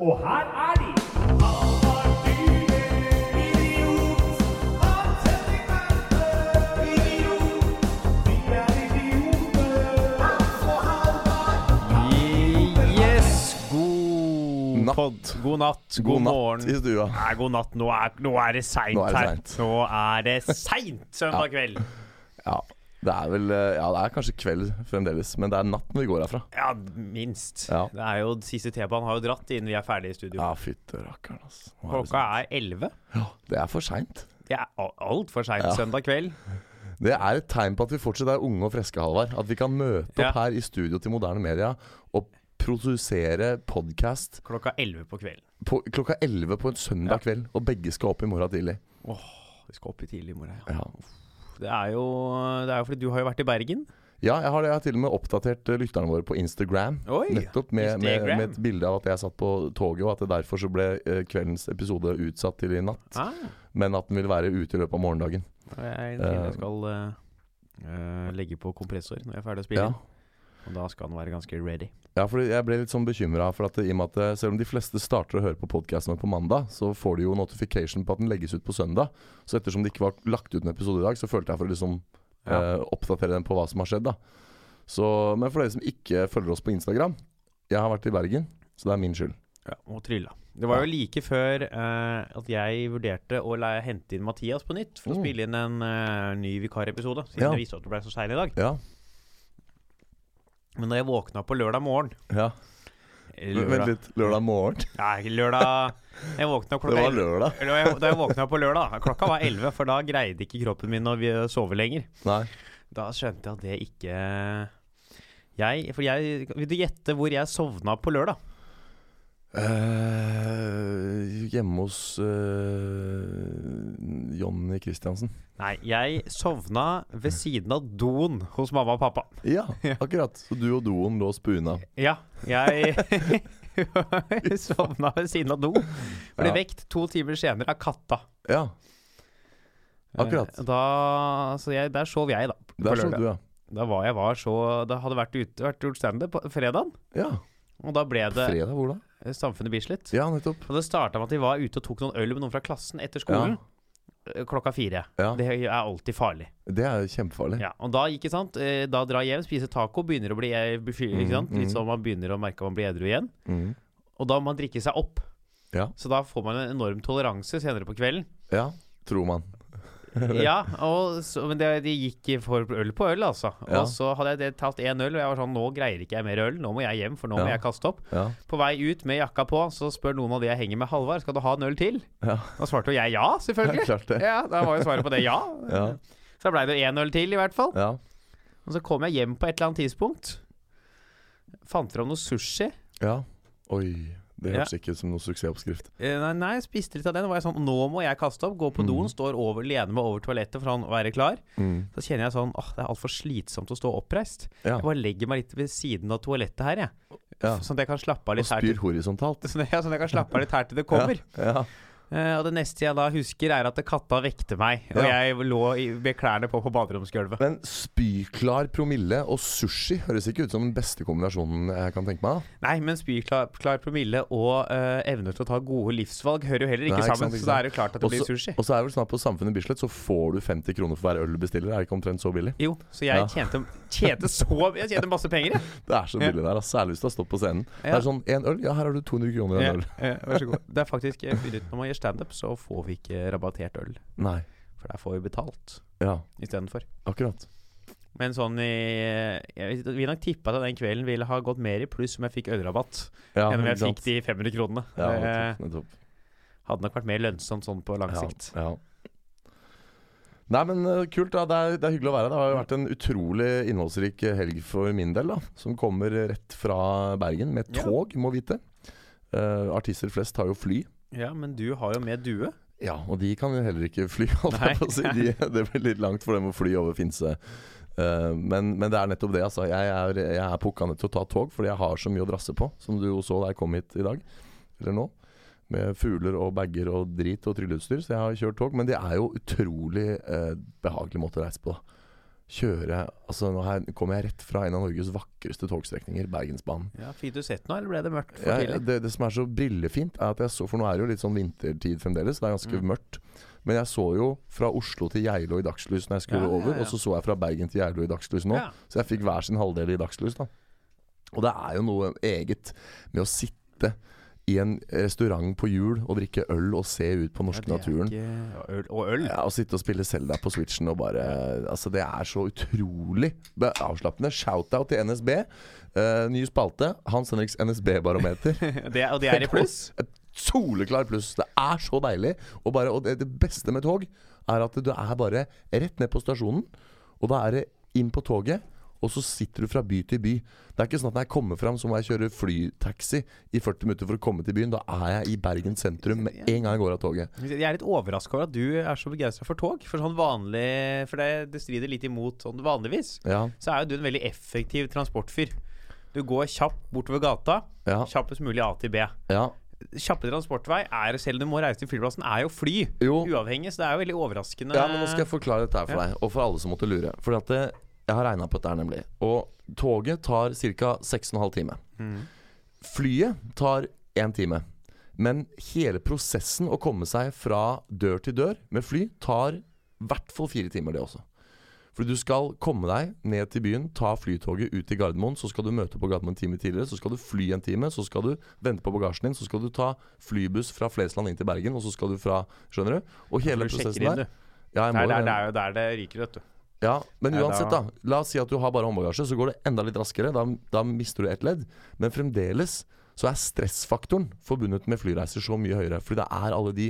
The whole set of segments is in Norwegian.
Og her er de. Yes, god Natt. pod. God natt, god, God natt morgen. i stua. Nei, god natt. Nå er, nå er det seint Nå er det her. sent. Nå er det seint søndag kveld. Ja, det er vel eh, Ja, det er kanskje kveld fremdeles, men det er natt når vi går herfra. Ja, minst. Ja. Det er jo Siste T-banen har jo dratt innen vi er ferdige i studio. Ja, fytte rakkeren, altså. Klokka er elleve. Ja, Det er for seint. Det er altfor seint Ja. søndag kveld. Det er et tegn på at vi fortsatt er unge og friske, Halvard. At vi kan møte opp Ja. her i studio til moderne media og produsere podkast Klokka elleve på kvelden. på, klokka 11 på en søndag kveld. Og begge skal opp i morgen tidlig. Åh, Vi skal opp i tidlig i morgen. Ja. Ja. Det er jo Det er jo fordi du har jo vært i Bergen. Ja, jeg har, jeg har til og med oppdatert eh, lytterne våre på Instagram. Oi! Nettopp med, med, Instagram. med et bilde av at jeg satt på toget, og at det derfor så ble eh, kveldens episode utsatt til i natt. Ah, Men at den vil være ute i løpet av morgendagen. jeg, jeg, jeg skal eh, eh, legge på kompressor når jeg er ferdig å spille. Ja. Og da skal den være ganske ready. Ja, for jeg ble litt sånn bekymra for at i og med at eh, selv om de fleste starter å høre på podkasten på mandag, så får de jo notification på at den legges ut på søndag. Så ettersom det ikke var lagt ut en episode i dag, så følte jeg for å liksom Ja. eh, oppdatere den på hva som har skjedd, da. Så, men for dere som ikke følger oss på Instagram, jeg har vært i Bergen, så det er min skyld. Ja, og trilla. Det var jo like før eh, at jeg vurderte å la hente inn Mathias på nytt for å Mm. spille inn en uh, ny vikarepisode, siden Ja. det viste at det ble så sein i dag. Ja. Men da jeg våkna på lørdag morgen ja. Vent litt. Lørdag morgen? Nei, lørdag Jeg våkna Det var lørdag. Da jeg, da jeg våkna på lørdag, klokka var 11, for da greide ikke kroppen min å vi- sove lenger. Nei. Da skjønte jeg at det ikke Jeg For jeg Vil du gjette hvor jeg sovna på lørdag? Eh, hjemme hos uh, Jonny Christiansen. Nei, jeg sovna ved siden av doen hos mamma og pappa. Ja, akkurat. Så du og doen lå spuna. Ja, jeg sovna ved siden av do. Ble Ja. vekt to timer senere av katta. Ja, akkurat. Eh, Da, så jeg, der sov jeg, da. Der sov du, ja. Da var jeg var så Da hadde vært ute vært gjort standup på fredagen. Ja, Og da ble det Fredag, hvor da? Samfunnet Bislett. Ja, nettopp. Og det starta med at de var ute og tok noen øl med noen fra klassen etter skolen. Ja Klokka fire. Ja, Det er alltid farlig. Det er kjempefarlig. Ja, og da ikke sant Da Da dra hjem, spise taco, begynner å bli eh, ikke sant? Mhm, Litt sånn man begynner å merke at man blir edru igjen. Mm. Og da må man drikke seg opp. Ja. Så da får man en enorm toleranse senere på kvelden. ja, tror man. Ja, og så, men det, de gikk for øl på øl, altså. Ja. Og så hadde jeg tatt én øl, og jeg var sånn Nå greier ikke jeg mer øl, nå må jeg hjem, for nå må jeg kaste opp. Ja. På vei ut med jakka på, så spør noen av de jeg henger med, Halvard, skal du ha en øl til? Ja. Da svarte jo jeg ja, selvfølgelig. Ja, da var jo svaret på det ja. Ja. Så da blei det én øl til, i hvert fall. Ja. Og så kom jeg hjem på et eller annet tidspunkt. Fant fram noe sushi. ja. Oi. Det Ja. ikke som noen suksessoppskrift. Eh, Nei, nei, jeg spiste litt av den. Var jeg sånn, nå må jeg kaste opp. Gå på mm. doen, står over, lener meg over toalettet for å være klar. Mm. Da kjenner jeg sånn åh, det er altfor slitsomt å stå oppreist. Ja. Jeg bare legger meg litt ved siden av toalettet her, jeg. ja. Sånn at jeg kan slappe av litt her Og spyr til horisontalt. sånn, ja, sånn at jeg kan slappe av litt her til det kommer. ja. Ja. Eh, og det neste jeg da husker, er at katta vekte meg. Og Ja. jeg lå i, med klærne på på baderomsgulvet. Men spyklar promille og sushi høres ikke ut som den beste kombinasjonen jeg kan tenke meg. Nei, men spyklar klar promille og uh, evne til å ta gode livsvalg hører jo heller ikke Nei, ikke sammen. sant, ikke Så da er det klart at det blir sushi. Og så er det vel snart på Samfunnet Bislett så får du 50 kroner for hver øl du bestiller. Er det ikke omtrent så billig? Jo, så jeg Ja. tjente, tjente så Jeg tjente masse penger, jeg. Det er så Ja. billig der, altså. særlig hvis du har stått på scenen. Det Ja. er sånn, en øl, ja her har du 200 kroner i Ja, en øl. eh, vær så god. Det er faktisk jeg standup, så får vi ikke rabattert øl. Nei. For der får vi betalt Ja, istedenfor. akkurat. Men sånn i Jeg vil nok tippe at den kvelden ville ha gått mer i pluss om jeg fikk ølrabatt Ja, enn om jeg fikk de 500 kronene. Ja, nettopp. nettopp. hadde nok vært mer lønnsomt sånn på lang sikt. ja. Nei, men uh, kult. da det er, det er hyggelig å være her. Det har jo vært en utrolig innholdsrik helg for min del. da Som kommer rett fra Bergen med Ja. tog, må vite. Uh, artister flest tar jo fly. Ja, men du har jo med due. Ja, og de kan jo heller ikke fly. holdt Nei. jeg på å si. de, det blir litt langt for dem å fly over Finse. Uh, men, men det er nettopp det. altså Jeg er, jeg er pukka ned til å ta tog fordi jeg har så mye å drasse på. Som du jo så da jeg kom hit i dag. Eller nå. Med fugler og bager og drit og trylleutstyr. Så jeg har kjørt tog. Men det er jo utrolig uh, behagelig måte å reise på. da kjøre Altså Nå her kommer jeg rett fra en av Norges vakreste togstrekninger, Bergensbanen. Ja, Fikk du sett noe, eller ble det mørkt for Ja, det, det som er så brillefint, er at jeg så For nå er det jo litt sånn vintertid fremdeles, det er ganske Mm. mørkt. Men jeg så jo fra Oslo til Geilo i dagslys når jeg skulle Ja, over, ja. og så så jeg fra Bergen til Geilo i dagslys nå. Så jeg fikk hver sin halvdel i dagslys, da. Og det er jo noe eget med å sitte i en restaurant på jul og drikke øl og se ut på norske Ja, naturen. ikke- øl, og øl. Ja, og sitte og spille Selda på Switchen og bare Altså, det er så utrolig avslappende. Shout-out til NSB. Uh, ny spalte. Hans Henriks NSB-barometer. Det, og det er i pluss? Soleklar pluss. Det er så deilig. Og, bare, og det, det beste med tog er at du er bare rett ned på stasjonen, og da er det inn på toget. Og så sitter du fra by til by. Det er ikke sånn at når jeg kommer fram, så må jeg kjøre flytaxi i 40 minutter for å komme til byen. Da er jeg i Bergen sentrum med en gang jeg går av toget. Jeg er litt overraska over at du er så begeistra for tog. For sånn vanlig For det, det strider litt imot sånn vanligvis. Ja, Så er jo du en veldig effektiv transportfyr. Du går kjapt bortover gata. ja, Kjappest mulig A til B. ja. Kjappe transportvei er selv om du må reise til flyplassen, er jo fly. Jo, Uavhengig, så det er jo veldig overraskende. Ja, men nå skal jeg forklare dette her for deg, og for alle som måtte lure. Fordi at det, jeg har regna på dette nemlig. Og toget tar ca. 6,5 timer. Mm. Flyet tar én time. Men hele prosessen å komme seg fra dør til dør med fly tar i hvert fall fire timer, det også. For du skal komme deg ned til byen, ta flytoget ut til Gardermoen. Så skal du møte på Gardermoen en time tidligere, så skal du fly en time. Så skal du vente på bagasjen din, så skal du ta flybuss fra Flesland inn til Bergen. Og så skal du fra Skjønner du? Og hele prosessen inn, der. du. Ja, Det er, der, det. det er det ryker, vet du. Ja, men uansett, da-. La oss si at du har bare håndbagasje, så går det enda litt raskere. Da, da mister du ett ledd. Men fremdeles så er stressfaktoren forbundet med flyreiser så mye høyere. Fordi det er alle de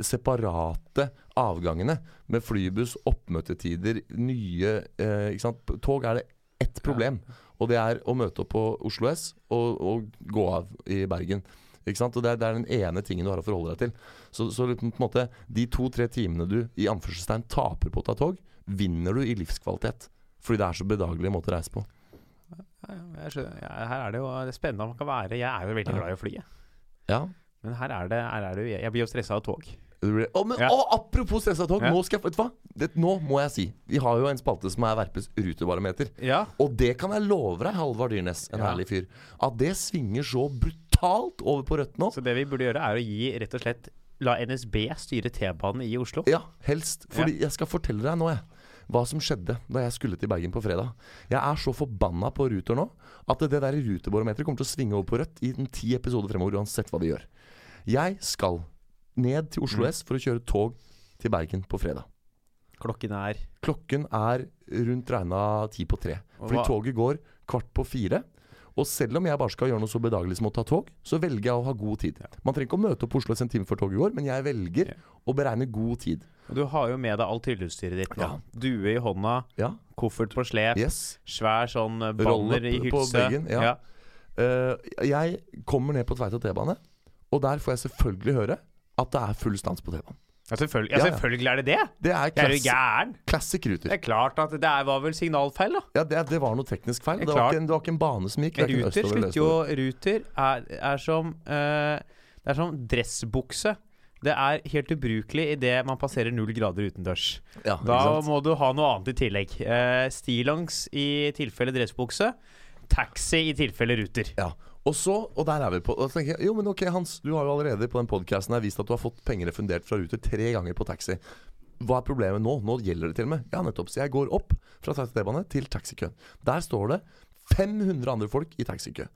separate avgangene med flybuss, oppmøtetider, nye eh, ikke sant? Tog er det ett problem. Og det er å møte opp på Oslo S og, og gå av i Bergen. Ikke sant? Og det er, det er den ene tingen du har å forholde deg til. Så, så liksom, på en måte de to-tre timene du i anførselstegn taper på å ta tog, vinner du i livskvalitet. Fordi det er så bedagelig måte å reise på. Her er det jo det er spennende om man kan være Jeg er jo veldig glad i å fly. Ja. Men her er det, her er det Jeg blir jo stressa av tog. Å, men, Ja. å, apropos stressa tog! Ja. Nå skal jeg Vet du hva? Det, nå må jeg si. Vi har jo en spalte som er Verpes rutebarometer. Ja. Og det kan jeg love deg, Halvard Dyrnes, en herlig fyr, at det svinger så brutalt over på rødt nå. Så det vi burde gjøre, er å gi rett og slett La NSB styre T-banen i Oslo. Ja, helst. Fordi jeg skal fortelle deg nå, jeg. Hva som skjedde da jeg skulle til Bergen på fredag. Jeg er så forbanna på Ruter nå at det der rutebarometeret kommer til å svinge over på rødt i den ti episoder fremover, uansett hva de gjør. Jeg skal ned til Oslo Mm. S for å kjøre tog til Bergen på fredag. Klokken er Klokken er rundt regna ti på tre. Fordi toget går kvart på fire. Og selv om jeg bare skal gjøre noe så bedagelig som å ta tog, så velger jeg å ha god tid. Man trenger ikke å møte opp på Oslo en time før toget går, men jeg velger å beregne god tid. Du har jo med deg alt hylleutstyret ditt nå. Ja. Due i hånda, Ja, koffert på slep, yes. svær sånn baller i hylse. banner i på hylse. veggen, ja. Uh, jeg kommer ned på Tveita T-bane, og der får jeg selvfølgelig høre at det er full stans på T-banen. Ja, selvfølgelig, ja, selvfølgelig er det det! Det er er jo gæren! classic Det er klart at det var vel signalfeil, da. Ja, det, det var noe teknisk feil. Det Det var, ikke det var ikke en bane som gikk. Ruter slutter jo. Ruter er, er som uh, Det er som dressbukse. Det er helt ubrukelig idet man passerer null grader utendørs. Ja, Da må du ha noe annet i tillegg. Uh, stillongs i tilfelle dressbukse. Taxi i tilfelle Ruter. Ja. Og så, og der er vi på Og så tenker jeg, Jo, men ok, Hans, du har jo allerede på den podkasten vist at du har fått penger refundert fra Ruter tre ganger på taxi. Hva er problemet nå? Nå gjelder det til og med. Ja, nettopp. Så jeg går opp fra T-bane til taxikøen. Der står det 500 andre folk i taxikø.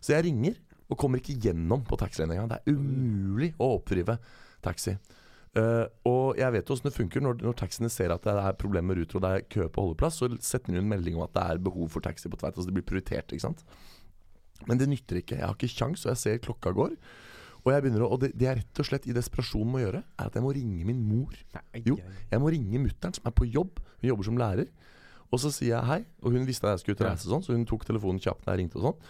Så jeg ringer, og kommer ikke gjennom på taxien engang. Det er umulig å oppdrive taxi. Uh, og jeg vet jo åssen det funker når, når taxiene ser at det er problemer med Ruter og det er kø på holdeplass, så setter de en melding om at det er behov for taxi på Tveita, så det blir prioritert. ikke sant? Men det nytter ikke. Jeg har ikke kjangs, og jeg ser klokka går. Og jeg begynner å, og det, det jeg rett og slett i desperasjon må gjøre, er at jeg må ringe min mor. Jo. Jeg må ringe mutter'n, som er på jobb. Hun jobber som lærer. Og så sier jeg hei, og hun visste at jeg skulle ut og reise, sånn, så hun tok telefonen kjapt da jeg ringte. Og sånn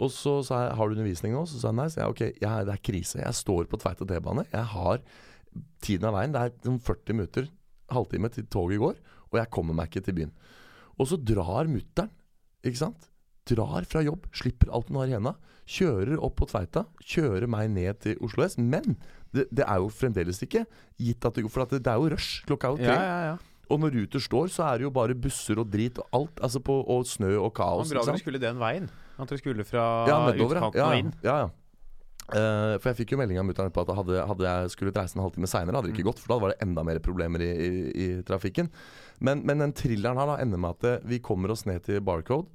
Og så sa jeg har du undervisning nå? Så sa hun nei. Så jeg ok, jeg, det er krise. Jeg står på Tveita T-bane. Jeg har tiden av veien. Det er sånn 40 minutter, halvtime til toget går, og jeg kommer meg ikke til byen. Og så drar mutter'n, ikke sant? Drar fra jobb, slipper alt hun har i henda, kjører opp på Tveita, kjører meg ned til Oslo S. Men det, det er jo fremdeles ikke gitt at det går For at det, det er jo rush. Klokka er jo tre. Ja, ja, ja. Og når Ruter står, så er det jo bare busser og drit og alt. Altså på, og snø og kaos. bra ikke dere skulle den veien. At dere skulle fra Ja, nedover, utkanten ja, og inn. ja, ja. Uh, for jeg fikk jo melding av mutter'n på at hadde, hadde jeg skulle reise en halvtime seinere, hadde det ikke Mm. gått. For da var det enda mer problemer i, i, i trafikken. Men, men den thrilleren her da ender med at eh, vi kommer oss ned til Barcode.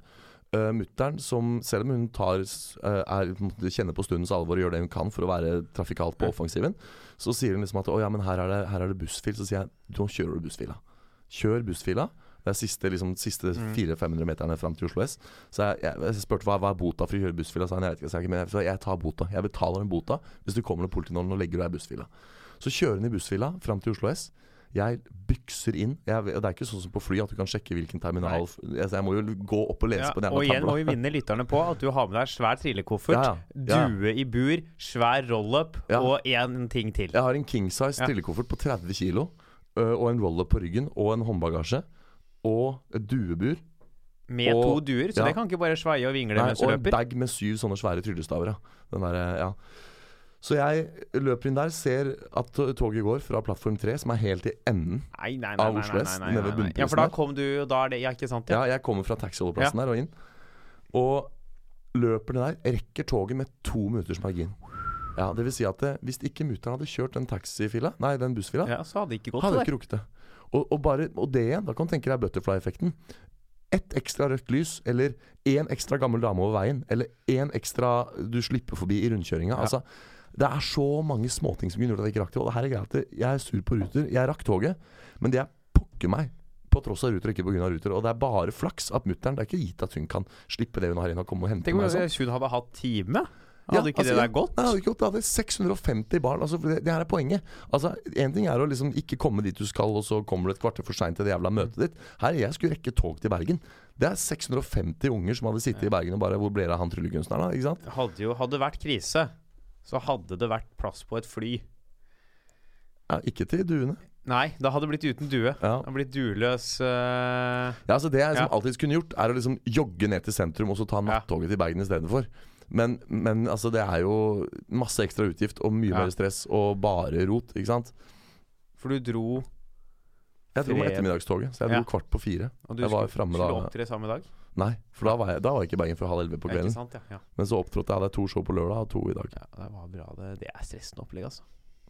Uh, Mutter'n, som selv om hun tar, eh, er, en kjenner på stundens alvor og gjør det hun kan for å være trafikalt på offensiven, så sier hun liksom at å ja, men her er det, her er det bussfil. Så sier jeg nå kjører du bussfila. Kjør bussfila. Det er siste, liksom, siste Mm. 400-500 meterne fram til Oslo S. Så jeg, jeg, jeg spurte hva, hva er bota for å kjøre bussfila. Så han, jeg vet ikke, sa jeg men jeg, jeg tar bota. Jeg betaler den bota hvis du kommer til politi nå og legger deg i bussfila. Så kjører hun i bussfila fram til Oslo S. Jeg bykser inn. Jeg, det er ikke sånn som på fly at du kan sjekke hvilken terminal altså, Jeg må jo gå opp og lese Ja, på den og igjen må vi minne lytterne på at du har med deg svær trillekoffert, Ja, ja. due i bur, svær roll-up og én ting til. Jeg har en king size Ja. trillekoffert på 30 kilo. øh, og en roll-up på ryggen. Og en håndbagasje. Og et duebur. Med og- to duer, så det kan ikke bare sveie og vingle Nei, mens du løper. og en bag med syv sånne svære tryllestaver. Ja. Den der, ja. Så jeg løper inn der, ser at toget går fra plattform 3, som er helt i enden. Nei, nei, nei. av Oslo S, nede ved nei. Ja, for da kom du Da er det Ja, ikke sant? Ja, Ja. jeg kommer fra taxiholdeplassen der og inn. Og løper ned der, rekker toget med to minutters margin. Ja, det vil si at det, Hvis ikke mutter'n hadde kjørt den taxifila, nei, den bussfila, ja, så hadde det ikke gått hadde det ikke rukket det. Og, og, bare, og det igjen, da kan du tenke deg butterfly-effekten. Ett ekstra rødt lys, eller én ekstra gammel dame over veien, eller én ekstra du slipper forbi i rundkjøringa. Ja. Altså, det er så mange småting som kunne gjort at jeg ikke rakk det. Og det her er greit at jeg er sur på Ruter. Jeg rakk toget, men det er pokker meg. På tross av Ruter, og ikke pga. Ruter. Og det er bare flaks at mutter'n Det er ikke gitt at hun kan slippe det hun har inn og komme og hente Tenk om meg. Tenk hvis hun hadde hatt time. Ja, Hadde ikke altså, det der gått? Nei, hadde ikke gått. Det hadde 650 barn. Altså, det, det her er poenget. Altså, Én ting er å liksom ikke komme dit du skal, og så kommer du et kvarter for seint til det jævla møtet ditt. Her jeg skulle rekke tog til Bergen. Det er 650 unger som hadde sittet i Bergen og bare Hvor ble det av han tryllekunstneren, da? Ikke sant? Hadde jo Hadde vært krise, så hadde det vært plass på et fly. Ja, ikke til duene. Nei, da hadde det blitt uten due. Det Ja. hadde blitt dueløs uh... Ja, altså Det jeg liksom Ja. alltid kunne gjort, er å liksom jogge ned til sentrum og så ta Ja. nattoget til Bergen istedenfor. Men, men altså, det er jo masse ekstra utgift og mye Ja. mer stress og bare rot, ikke sant. For du dro Jeg dro ettermiddagstoget, så jeg dro Ja. kvart på fire. Og du Jeg var skulle, framme opp til det samme dag? Nei, for da var jeg, da var jeg ikke i Bergen før halv elleve på Ja, ikke kvelden. sant? Ja, ja. Men så opptrådte jeg. Hadde to show på lørdag og to i dag. ja det var bra. Det, det er stressende opplegg, altså.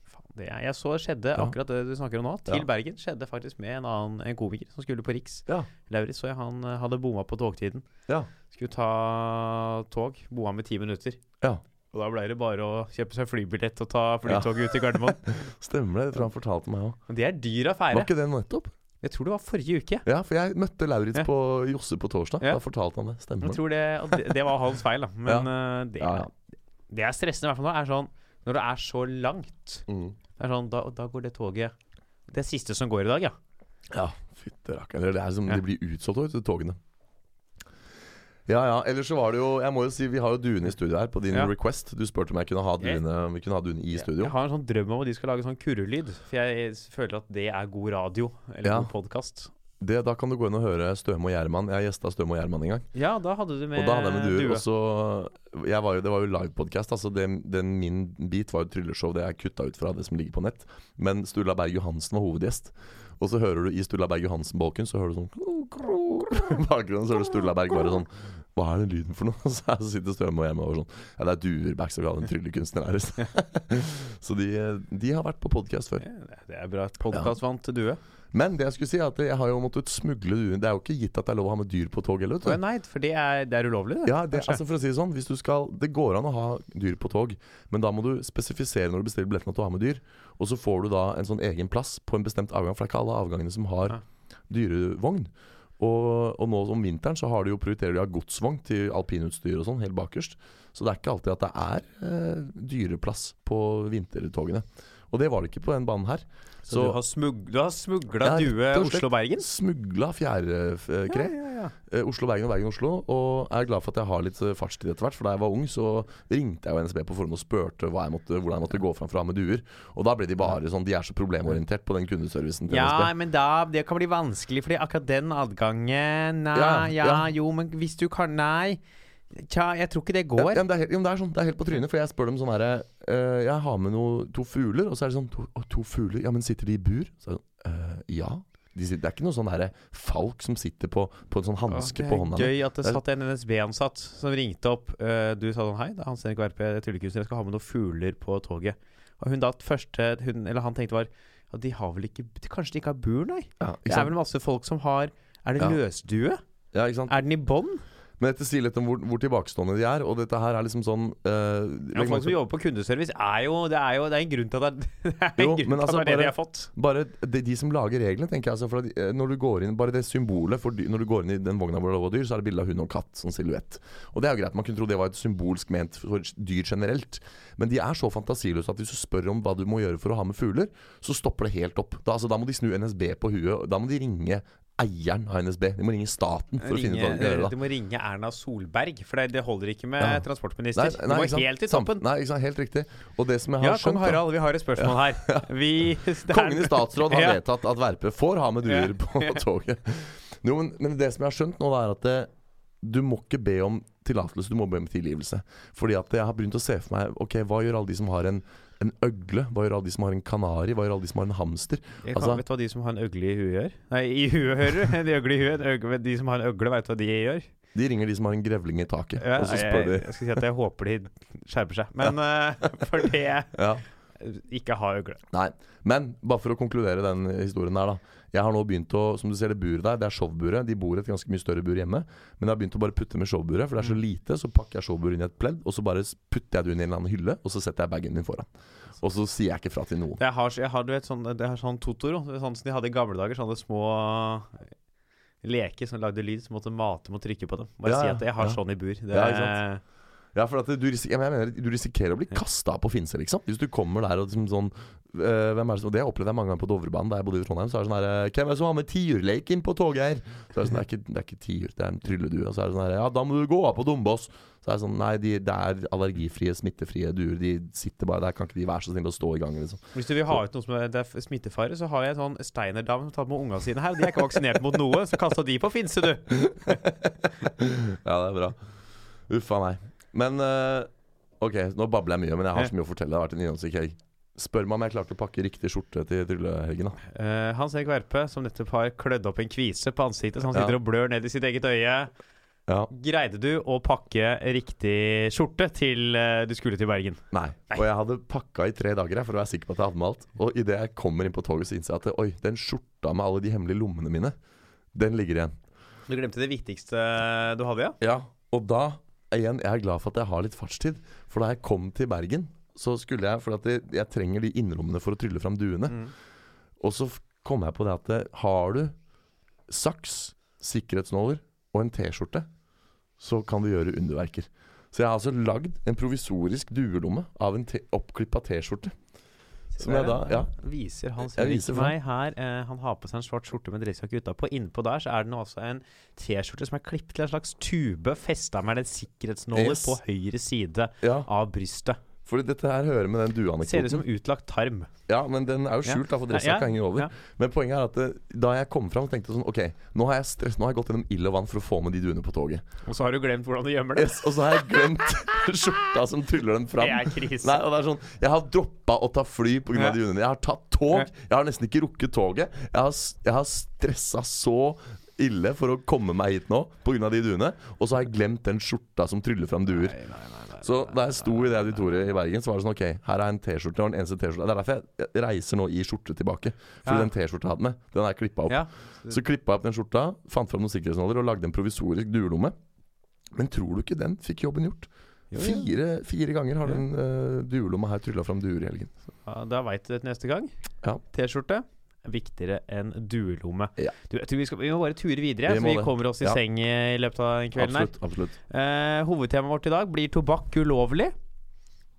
Faen, det er, jeg så skjedde Ja. akkurat det du snakker om nå. Til Ja. Bergen skjedde faktisk med en annen en komiker som skulle på Riks. Ja. Lauritz så jeg han eh, hadde bomma på togtiden. Ja. Skulle ta tog. Bomma med ti minutter. Ja. Og da ble det bare å kjøpe seg flybillett og ta flytoget ut til Gardermoen. Stemmer det. Jeg tror han fortalte meg òg. Det er dyr Var ikke det nettopp? Jeg tror det var forrige uke. Ja, for jeg møtte Lauritz på Josse på torsdag. Da fortalte han det. Stemmer Jeg tror det, og det, det var hans feil, da. Men eh, det, det er stressende i hvert fall nå. Er sånn, når det er så langt Mm. Det er sånn, da, da går det toget Det er siste som går i dag, ja. Ja, fytte rakkeren. Det er som de blir utsolgt vet du, togene. Ja ja. Ellers så var det jo Jeg må jo si vi har jo duene i studio her, på din Ja. request. Du spurte om jeg kunne ha duene vi kunne ha duene i studio. Jeg har en sånn drøm om at de skal lage sånn kurrelyd. For jeg føler at det er god radio. Eller Ja. god podkast. Det, da kan du gå inn og høre Støme og Gjerman. Jeg gjesta Støme og Gjerman en gang. Ja, da hadde du med, Og da hadde jeg med duer. due. Og så jeg var jo, Det var jo livepodkast. Altså det, den, min bit var jo trylleshow. Det er kutta ut fra det som ligger på nett. Men Sturla Berg Johansen var hovedgjest. Og så hører du i Sturla Berg Johansen-bolken Så hører du sånn I bakgrunnen så hører du Sturla Berg bare sånn Hva er den lyden for noe? Så er- sitter Støme og hjemme og sånn Ja, det er duer backstage av en tryllekunstner her. så de, de har vært på podkast før. Ja, Det er bra. Podkastvant til due. Men det jeg skulle si, er at jeg har jo måttet smugle. Det er jo ikke gitt at det er lov å ha med dyr på tog heller. vet du. Nei, for det er, det er ulovlig, det. Ja, det, altså for å si det sånn Hvis du skal Det går an å ha dyr på tog Men da må du spesifisere når du bestiller billetten at du har med dyr Og så får du da en sånn egen plass På en bestemt avgang For det er ikke alle avgangene som har dyrevogn og, og nå om vinteren så har de jo prioriterer de ha godsvogn til alpinutstyr og sånn helt bakerst Så det er ikke alltid at det er eh, dyreplass på vintertogene Og det var det ikke på den banen her Så, du har, smug, du har smugla due. Oslo-Bergen? Smugla fjærkre ja, ja. ja. Oslo-Bergen og Bergen-Oslo. Og jeg er glad for at jeg har litt eh, fartstid etter hvert. For da jeg var ung, så ringte jeg jo NSB på forhånd og spurte hva jeg måtte, hvordan jeg måtte gå fram for å ha med duer. Og da ble de bare sånn De er så problemorientert på den kundeservicen til Ja, NSB. men da, det kan bli vanskelig, fordi akkurat den adgangen Nei, ja, Ja, ja. jo, men hvis du kan Nei. Tja, jeg tror ikke det går. ja, men det, er ja, men det er sånn, det er helt på trynet, for jeg spør dem sånn herre eh, Jeg har med noe, to fugler, og så er det sånn to, å, to fugler? Ja, men sitter de i bur? Så det eh, Ja. de sitter, Det er ikke noe sånn herre falk som sitter på, på en sånn hanske Det på er gøy at det Det er- satt en NSB-ansatt som ringte opp. eh, du sa sånn Hei, det er Hans Erik Verpe, tryllekunstner. Jeg skal ha med noen fugler på toget. Og hun da første hun, Eller han tenkte var ja, de har vel ikke Kanskje de ikke har bur, nei? Ja, Det er vel masse folk som har Er det Ja. løsdue? Ja, ikke sant? Er den i bånn? Men dette sier litt om hvor, hvor tilbakestående de er, og dette her er liksom sånn Ja, eh, folk som jobber på kundeservice, er jo Det er jo det er en grunn til at det er, det er, Jo, grunn til altså at det det de har fått. Bare de, de som lager reglene, tenker jeg. Altså, at, eh, når du går inn Bare det symbolet for dyr, Når du går inn i den vogna hvor det er dyr, så er det bilde av hund og katt som silhuett. Og det er jo greit. Man kunne tro det var et symbolsk ment for dyr generelt. Men de er så fantasiløse at hvis du spør om hva du må gjøre for å ha med fugler, så stopper det helt opp. Da, altså, da må de snu NSB på huet. Da må de ringe eieren av NSB. De må ringe staten for å finne ut hva de gjøre. du må ringe Erna Solberg, for det, det holder ikke med Ja. transportminister. Nei, du må helt i toppen. Nei, ikke sant? Helt riktig. Og det som jeg har Ja, kong skjønt da- Harald, vi har et spørsmål her. Vi Kongen i statsråd har Ja. vedtatt at Verpe får ha med duer Ja. på toget. Jo, men, men det som jeg har skjønt nå, er at det, du må ikke be om tillatelse, du må be om tilgivelse. Fordi at jeg har begynt å se for meg Ok, hva gjør alle de som har en, en øgle? Hva gjør alle de som har en kanari? Hva gjør alle de som har en hamster? Jeg kan, Altså- vet hva de som har en øgle i huet gjør? Nei, i huet hører du. De øgle i huet. øgle- De som har en øgle, vet du hva de gjør? De ringer de som har en grevling i taket, Ja, og så jeg, spør de jeg skal si at jeg håper de skjerper seg. Men eh, for det ja. ikke ha øgle. Nei. Men bare for å konkludere den historien der, da. Jeg har nå begynt å Som du ser det buret der, det er showburet. De bor i et ganske mye større bur hjemme. Men jeg har begynt å bare putte med showburet, for det er så Mm. lite. Så pakker jeg showburet inn i et pledd, og så bare putter jeg det inn i en eller annen hylle, og så setter jeg bagen min foran. Og så sier jeg ikke fra til noen. Jeg har, jeg har, du vet, sånn, det er sånn Totoro. Sånn som de hadde i gamle dager. Sånne små leker som lagde lyd, som måtte mate med å trykke på dem. Bare Ja, si at jeg har ja. sånn i bur. Det, Ja, ikke sant? Ja, for at du, ris- jeg mener, du risikerer å bli kasta på Finse, liksom. Hvis du kommer der og liksom sånn hvem er det som, Det opplevde jeg mange ganger på Dovrebanen da jeg bodde i Trondheim. Så er det sånn her Hvem er det som har med tiurleik inn på toget her? Så er det sånn, det er ikke, det er ikke tiur, det er en trylledue. Og så er det sånn her Ja, da må du gå av på Dombås. Så er det sånn Nei, de, det er allergifrie, smittefrie duer. De sitter bare der. Kan ikke de være så snille å stå i gangen, liksom? Hvis du vil ha ut noe som er, det er smittefare, så har jeg en sånn Steiner-dame som har tatt med ungene sine her. De er ikke vaksinert mot noe, så kasta de på Finse, du. Ja, det er bra. Uff a meg. Men uh, OK, nå babler jeg mye, men jeg har så mye å fortelle. Det har vært en innholdsrik helg. Spør meg om jeg klarte å pakke riktig skjorte til tryllehelgen. Eh, Hans Erik Verpe, som nettopp har klødd opp en kvise på ansiktet, så han Ja. sitter og blør ned i sitt eget øye. Ja. Greide du å pakke riktig skjorte til uh, du skulle til Bergen? Nei. Nei. Og jeg hadde pakka i tre dager for å være sikker på at jeg hadde med alt. Og idet jeg kommer inn på toget, så innser jeg at oi, den skjorta med alle de hemmelige lommene mine, den ligger igjen. Du glemte det viktigste du hadde, ja? Ja. Og da, igjen, jeg er glad for at jeg har litt fartstid. For da jeg kom til Bergen, så skulle jeg For jeg, jeg trenger de innrommene for å trylle fram duene. Mm. Og så kom jeg på det at eh, har du saks, sikkerhetsnåler og en T-skjorte, så kan du gjøre underverker. Så jeg har altså lagd en provisorisk duelomme av en oppklippa T-skjorte. Som jeg da Ja. Viser Hans viser meg her. Eh, han har på seg en svart skjorte med dressjakke utapå. Innpå der så er det nå altså en T-skjorte som er klippet til en slags tube, festa med en sikkerhetsnåler Yes. på høyre side ja. av brystet. Fordi dette her hører med den Ser ut dueanekdoten. som utlagt tarm. Ja, men den er jo skjult, da, for dressjakka Ja, henger over. ja. Men poenget er at det, da jeg kom fram, tenkte jeg sånn OK, nå har jeg stress, nå har jeg gått gjennom ild og vann for å få med de duene på toget. Og så har du glemt hvordan du gjemmer det. Yes, og så har jeg glemt skjorta som tuller den fram. Det er krise. Nei, og det er sånn Jeg har droppa å ta fly pga. Ja. de duene. Jeg har tatt tog. Ja. Jeg har nesten ikke rukket toget. Jeg har, jeg har stressa så ille for å komme meg hit nå pga. de duene. Og så har jeg glemt den skjorta som tryller fram duer. Nei, nei, nei, nei, Så da jeg sto i det auditoriet i Bergen, så var det sånn OK, her er en T-skjorte. Og den eneste T-skjorta Det er derfor jeg reiser nå i skjorte tilbake. Fordi Ja. den T-skjorta jeg hadde med, den er klippa opp. Ja. Så klippa jeg opp den skjorta, fant fram noen sikkerhetsnåler og lagde en provisorisk duelomme. Men tror du ikke den fikk jobben gjort? Jo, ja. Fire, fire ganger har Ja. den uh, duelomma her trylla fram duer i helgen. Ja, da veit du det til neste gang. Ja. T-skjorte viktigere enn duelomme. Ja. Du, jeg tror vi, skal, vi må bare ture videre, Vi så vi kommer oss i Ja. seng i løpet av den kvelden her. Absolutt. absolutt Eh, hovedtemaet vårt i dag blir tobakk ulovlig.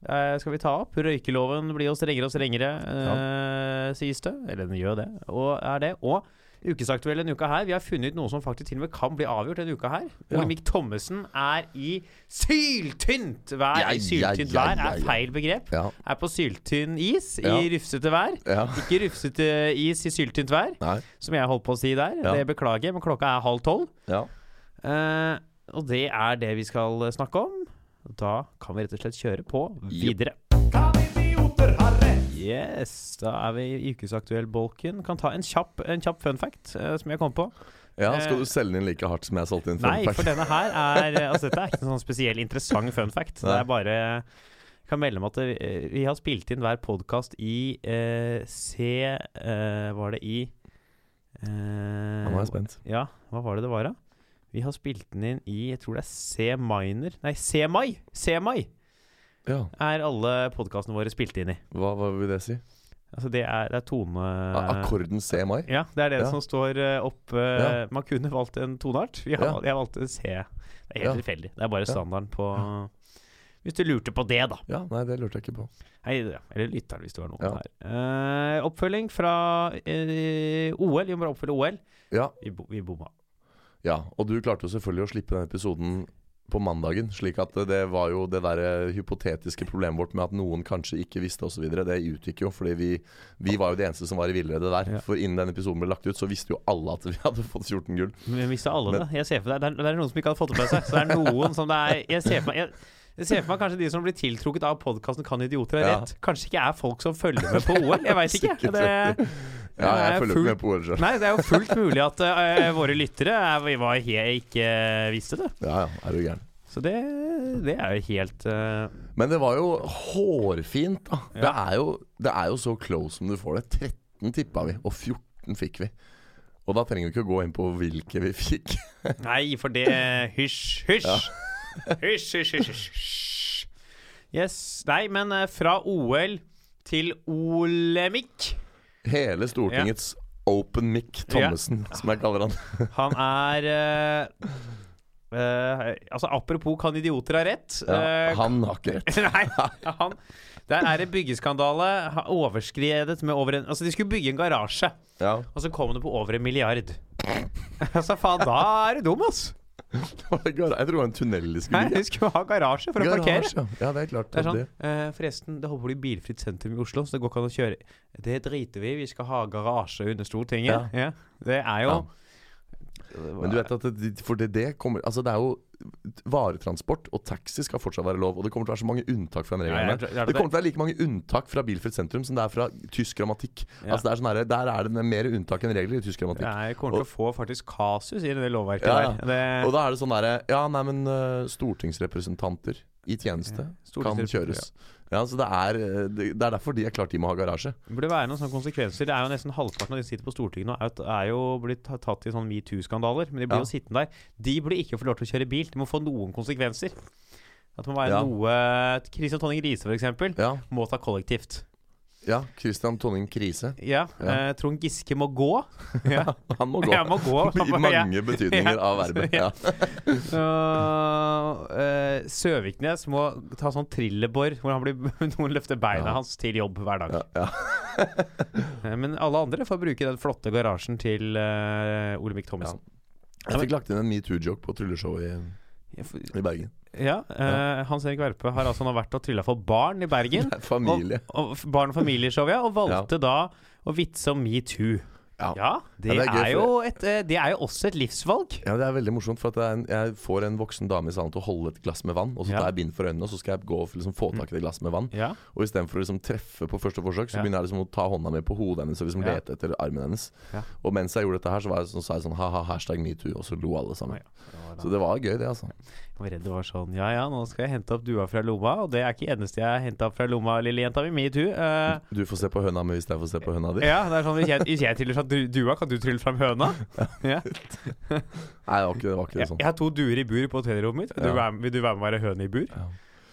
Eh, skal vi ta opp? Røykeloven blir jo strengere og strengere, eh, sies det. Eller den gjør det. Og er det. Og ukesaktuell denne uka her. Vi har funnet ut noe som faktisk til og med kan bli avgjort denne uka her. Ja. Olemic Thommessen er i syltynt vær. Ja, Syltynt ja, vær er feil begrep. Er på syltynn is i rufsete vær. Ikke rufsete is i syltynt vær, Nei. som jeg holdt på å si der. Det beklager men klokka er halv tolv. Ja. Eh, og det er det vi skal snakke om. Da kan vi rett og slett kjøre på videre. Yes, da er vi i ukesaktuell-bolken. Kan ta en kjapp, en kjapp fun fact eh, som jeg kom på. Ja, Skal Eh, du selge den inn like hardt som jeg solgte inn fun Nei, fact? for denne her er eh, Altså dette er ikke en sånn spesiell interessant fun fact. Det Nei. er bare jeg kan melde om at det, eh, vi har spilt inn hver podkast i eh, C eh, Var det i eh, Nå er jeg spent. Ja, hva var det det var, da? Vi har spilt den inn i Jeg tror det er C minor Nei, C-mai! C-mai Ja, er alle podkastene våre spilt inn i. hva, hva vil det si? Altså det er, det er tone... Akkorden C-mai? Ja, det er det Ja. som står oppe. opp eh, Ja. Man kunne valgt en toneart. Vi Ja. Jeg valgte C. Det er helt tilfeldig. Det er bare standarden på Hvis du lurte på det, da. Ja, nei, det lurte jeg ikke på. Hei. Eller lytteren, hvis det var noen her. Eh, oppfølging fra eh, OL. Vi må bare oppfølge OL. Ja, Vi, bo, vi bomma. ja, og du klarte jo selvfølgelig å slippe den episoden på mandagen, slik at det var jo det der eh, hypotetiske problemet vårt med at noen kanskje ikke visste osv. Det utgikk jo, fordi vi, vi var jo de eneste som var i villrede der. Ja. For innen den episoden ble lagt ut, så visste jo alle at vi hadde fått 14 gull. Men visste alle Men- det? Jeg ser for deg, det, er, det er noen som ikke hadde fått det med seg. Så det er noen som det er Jeg ser for meg jeg, jeg ser for meg kanskje de som blir tiltrukket av podkasten Kan idioter ha Ja. rett? Kanskje ikke er folk som følger med på OL? Jeg veit ikke. Det. Ja, jeg er følger fullt, med på OL sjøl. Nei, det er jo fullt mulig at uh, våre lyttere er, var he, ikke visste det. Ja, ja, er du gæren. Så det, det er jo helt uh... Men det var jo hårfint, da. Det, er jo, det er jo så close som du får det. 13 tippa vi, og 14 fikk vi. Og da trenger vi ikke å gå inn på hvilke vi fikk. Nei, for det Hysj, hysj! Hysj, hysj, hysj, hysj. Yes. Nei, men eh, fra OL til Olemic. Hele Stortingets Open Mic Thommessen, som jeg kaller han. Han er uh, uh, Altså, apropos kan idioter ha rett? Eh, han har ikke rett. Nei, han Der er det byggeskandale. Overskredet med over en Altså, de skulle bygge en garasje, Ja, og så kom det på over en milliard. altså, faen, da er du dum, ass! Det det Jeg tror det var en tunnel de Nei, skulle de bygge. skulle ha garasje for å parkere. Garasje, ja. ja, det er klart. Det er sånn, det. eh, Forresten, det håper å bli bilfritt sentrum i Oslo, så det går ikke an å kjøre. Det driter vi i. Vi skal ha garasje under Stortinget. Ja. Det er jo Ja. Men du vet at det, For det, det kommer Altså, det er jo Varetransport og taxi skal fortsatt være lov, og det kommer til å være så mange unntak fra den Ja, regelen. Ja, Det kommer til å være like mange unntak fra bilfritt sentrum som det er fra tysk grammatikk. Ja. Altså er sånn her, Der er det mer unntak enn regler i tysk grammatikk. Jeg kommer til å få faktisk kasus i det lovverket Ja, ja. der. Det, Og da er det sånn derre Ja, nei, men øh, stortingsrepresentanter i tjeneste Ja, kan kjøres. Ja, så det er, øh, det, er derfor de er klart de må ha garasje. Det burde være noen sånne konsekvenser. Det er jo Nesten halvparten av de som sitter på Stortinget nå, er, jo blitt tatt i sånne metoo-skandaler. Men de blir Ja. jo sittende der. De burde ikke få lov til å kjøre bil. De må få noen konsekvenser. At det må være Ja. noe Kristian Tonning Riise, eksempel, Ja, må ta kollektivt. Ja Christian Tonning Krise. Ja. Ja. Eh, Trond Giske må gå. Ja. Han må gå. Jeg må gå. I mange betydninger av verbet. Ja. uh, uh, Søviknes må ta sånn trillebår hvor han blir, noen løfter beina hans til jobb hver dag. Eh, Men alle andre får bruke den flotte garasjen til uh, Olemic Thommessen. Jeg fikk lagt inn en metoo-joke på trylleshowet i, Ja, Bergen. ja, eh, Hans Erik Verpe har altså nå vært og trylla for barn i Bergen. Er familie. Og, og Barn- og familieshow, ja. Og valgte da å vitse om metoo. Ja. Ja, det, Ja, det er er jo et, eh, det er jo også et livsvalg. Ja, Det er veldig morsomt, for en, jeg får en voksen dame i salen til å holde et glass med vann, og så Ja. tar jeg bind for øynene, og så skal jeg gå og liksom få tak i det glasset med vann. Ja, Og istedenfor å liksom treffe på første forsøk, så begynner jeg liksom å ta hånda mi på hodet hennes og liksom Ja. lete etter armen hennes. Ja. Og mens jeg gjorde dette her, så, var jeg, så sa jeg sånn ha-ha, hashtag metoo, og så lo alle sammen. Så det var gøy, det, altså. Jeg var redd det var sånn Ja ja, nå skal jeg hente opp dua fra lomma, og det er ikke eneste jeg har henta opp fra lomma, lille jenta mi. Metoo. Uh, Du får se på høna mi hvis jeg får se på høna di. ja, det er sånn hvis jeg, hvis jeg triller fra dua, kan du trylle fram høna? Ja. Nei, det var ikke, det var ikke Jeg, sånn. jeg har to duer i bur på hotellrommet mitt. Du Ja. vil du være med å være høne i bur? Ja.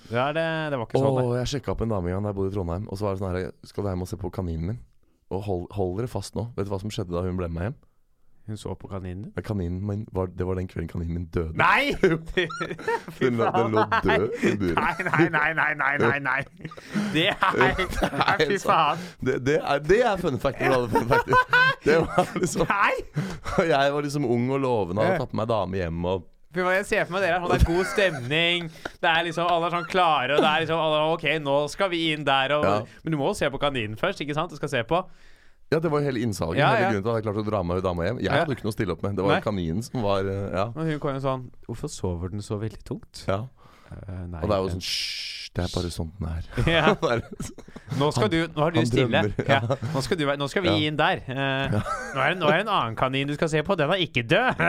Det, det, det var ikke sånn. det. jeg sjekka opp en dame en gang da jeg bodde i Trondheim, og så var det sånn her Skal du hjem og se på kaninen min? Og hold, hold dere fast nå. Vet du hva som skjedde da hun ble med hjem? Hun så på kaninen din. Kaninen min var, Det var den kvelden kaninen min døde. Nei! Den lå, den lå død i buret. Nei, nei, nei, nei, nei, nei. Det er fy faen. Det, det, er, det er fun factor. fun factor. Det var liksom Nei! Jeg var liksom ung og lovende hadde tatt med meg dame hjem. Og Jeg ser for meg dere er sånn, det er god stemning. Det er liksom Alle er sånn klare, og det er liksom alle, er, OK, nå skal vi inn der, og Ja. Men du må jo se på kaninen først, ikke sant? Du skal se på. Ja, det var jo hele innsalget. Ja, hele ja. grunnen til at jeg klarte å dra med dama hjem. Jeg hadde jo ikke noe å stille opp med. Det var Nei. kaninen som var eh, Ja. Og hun kom jo sånn Hvorfor sover den så veldig tungt? ja. Uh, nei, Og det er jo sånn Hysj, det er bare sånn den er. ja. Nå skal du Nå har du stille. Ja. ja. Nå, skal du, nå skal vi Ja. inn der. Eh, nå, er det, nå er det en annen kanin du skal se på. Den er ikke død.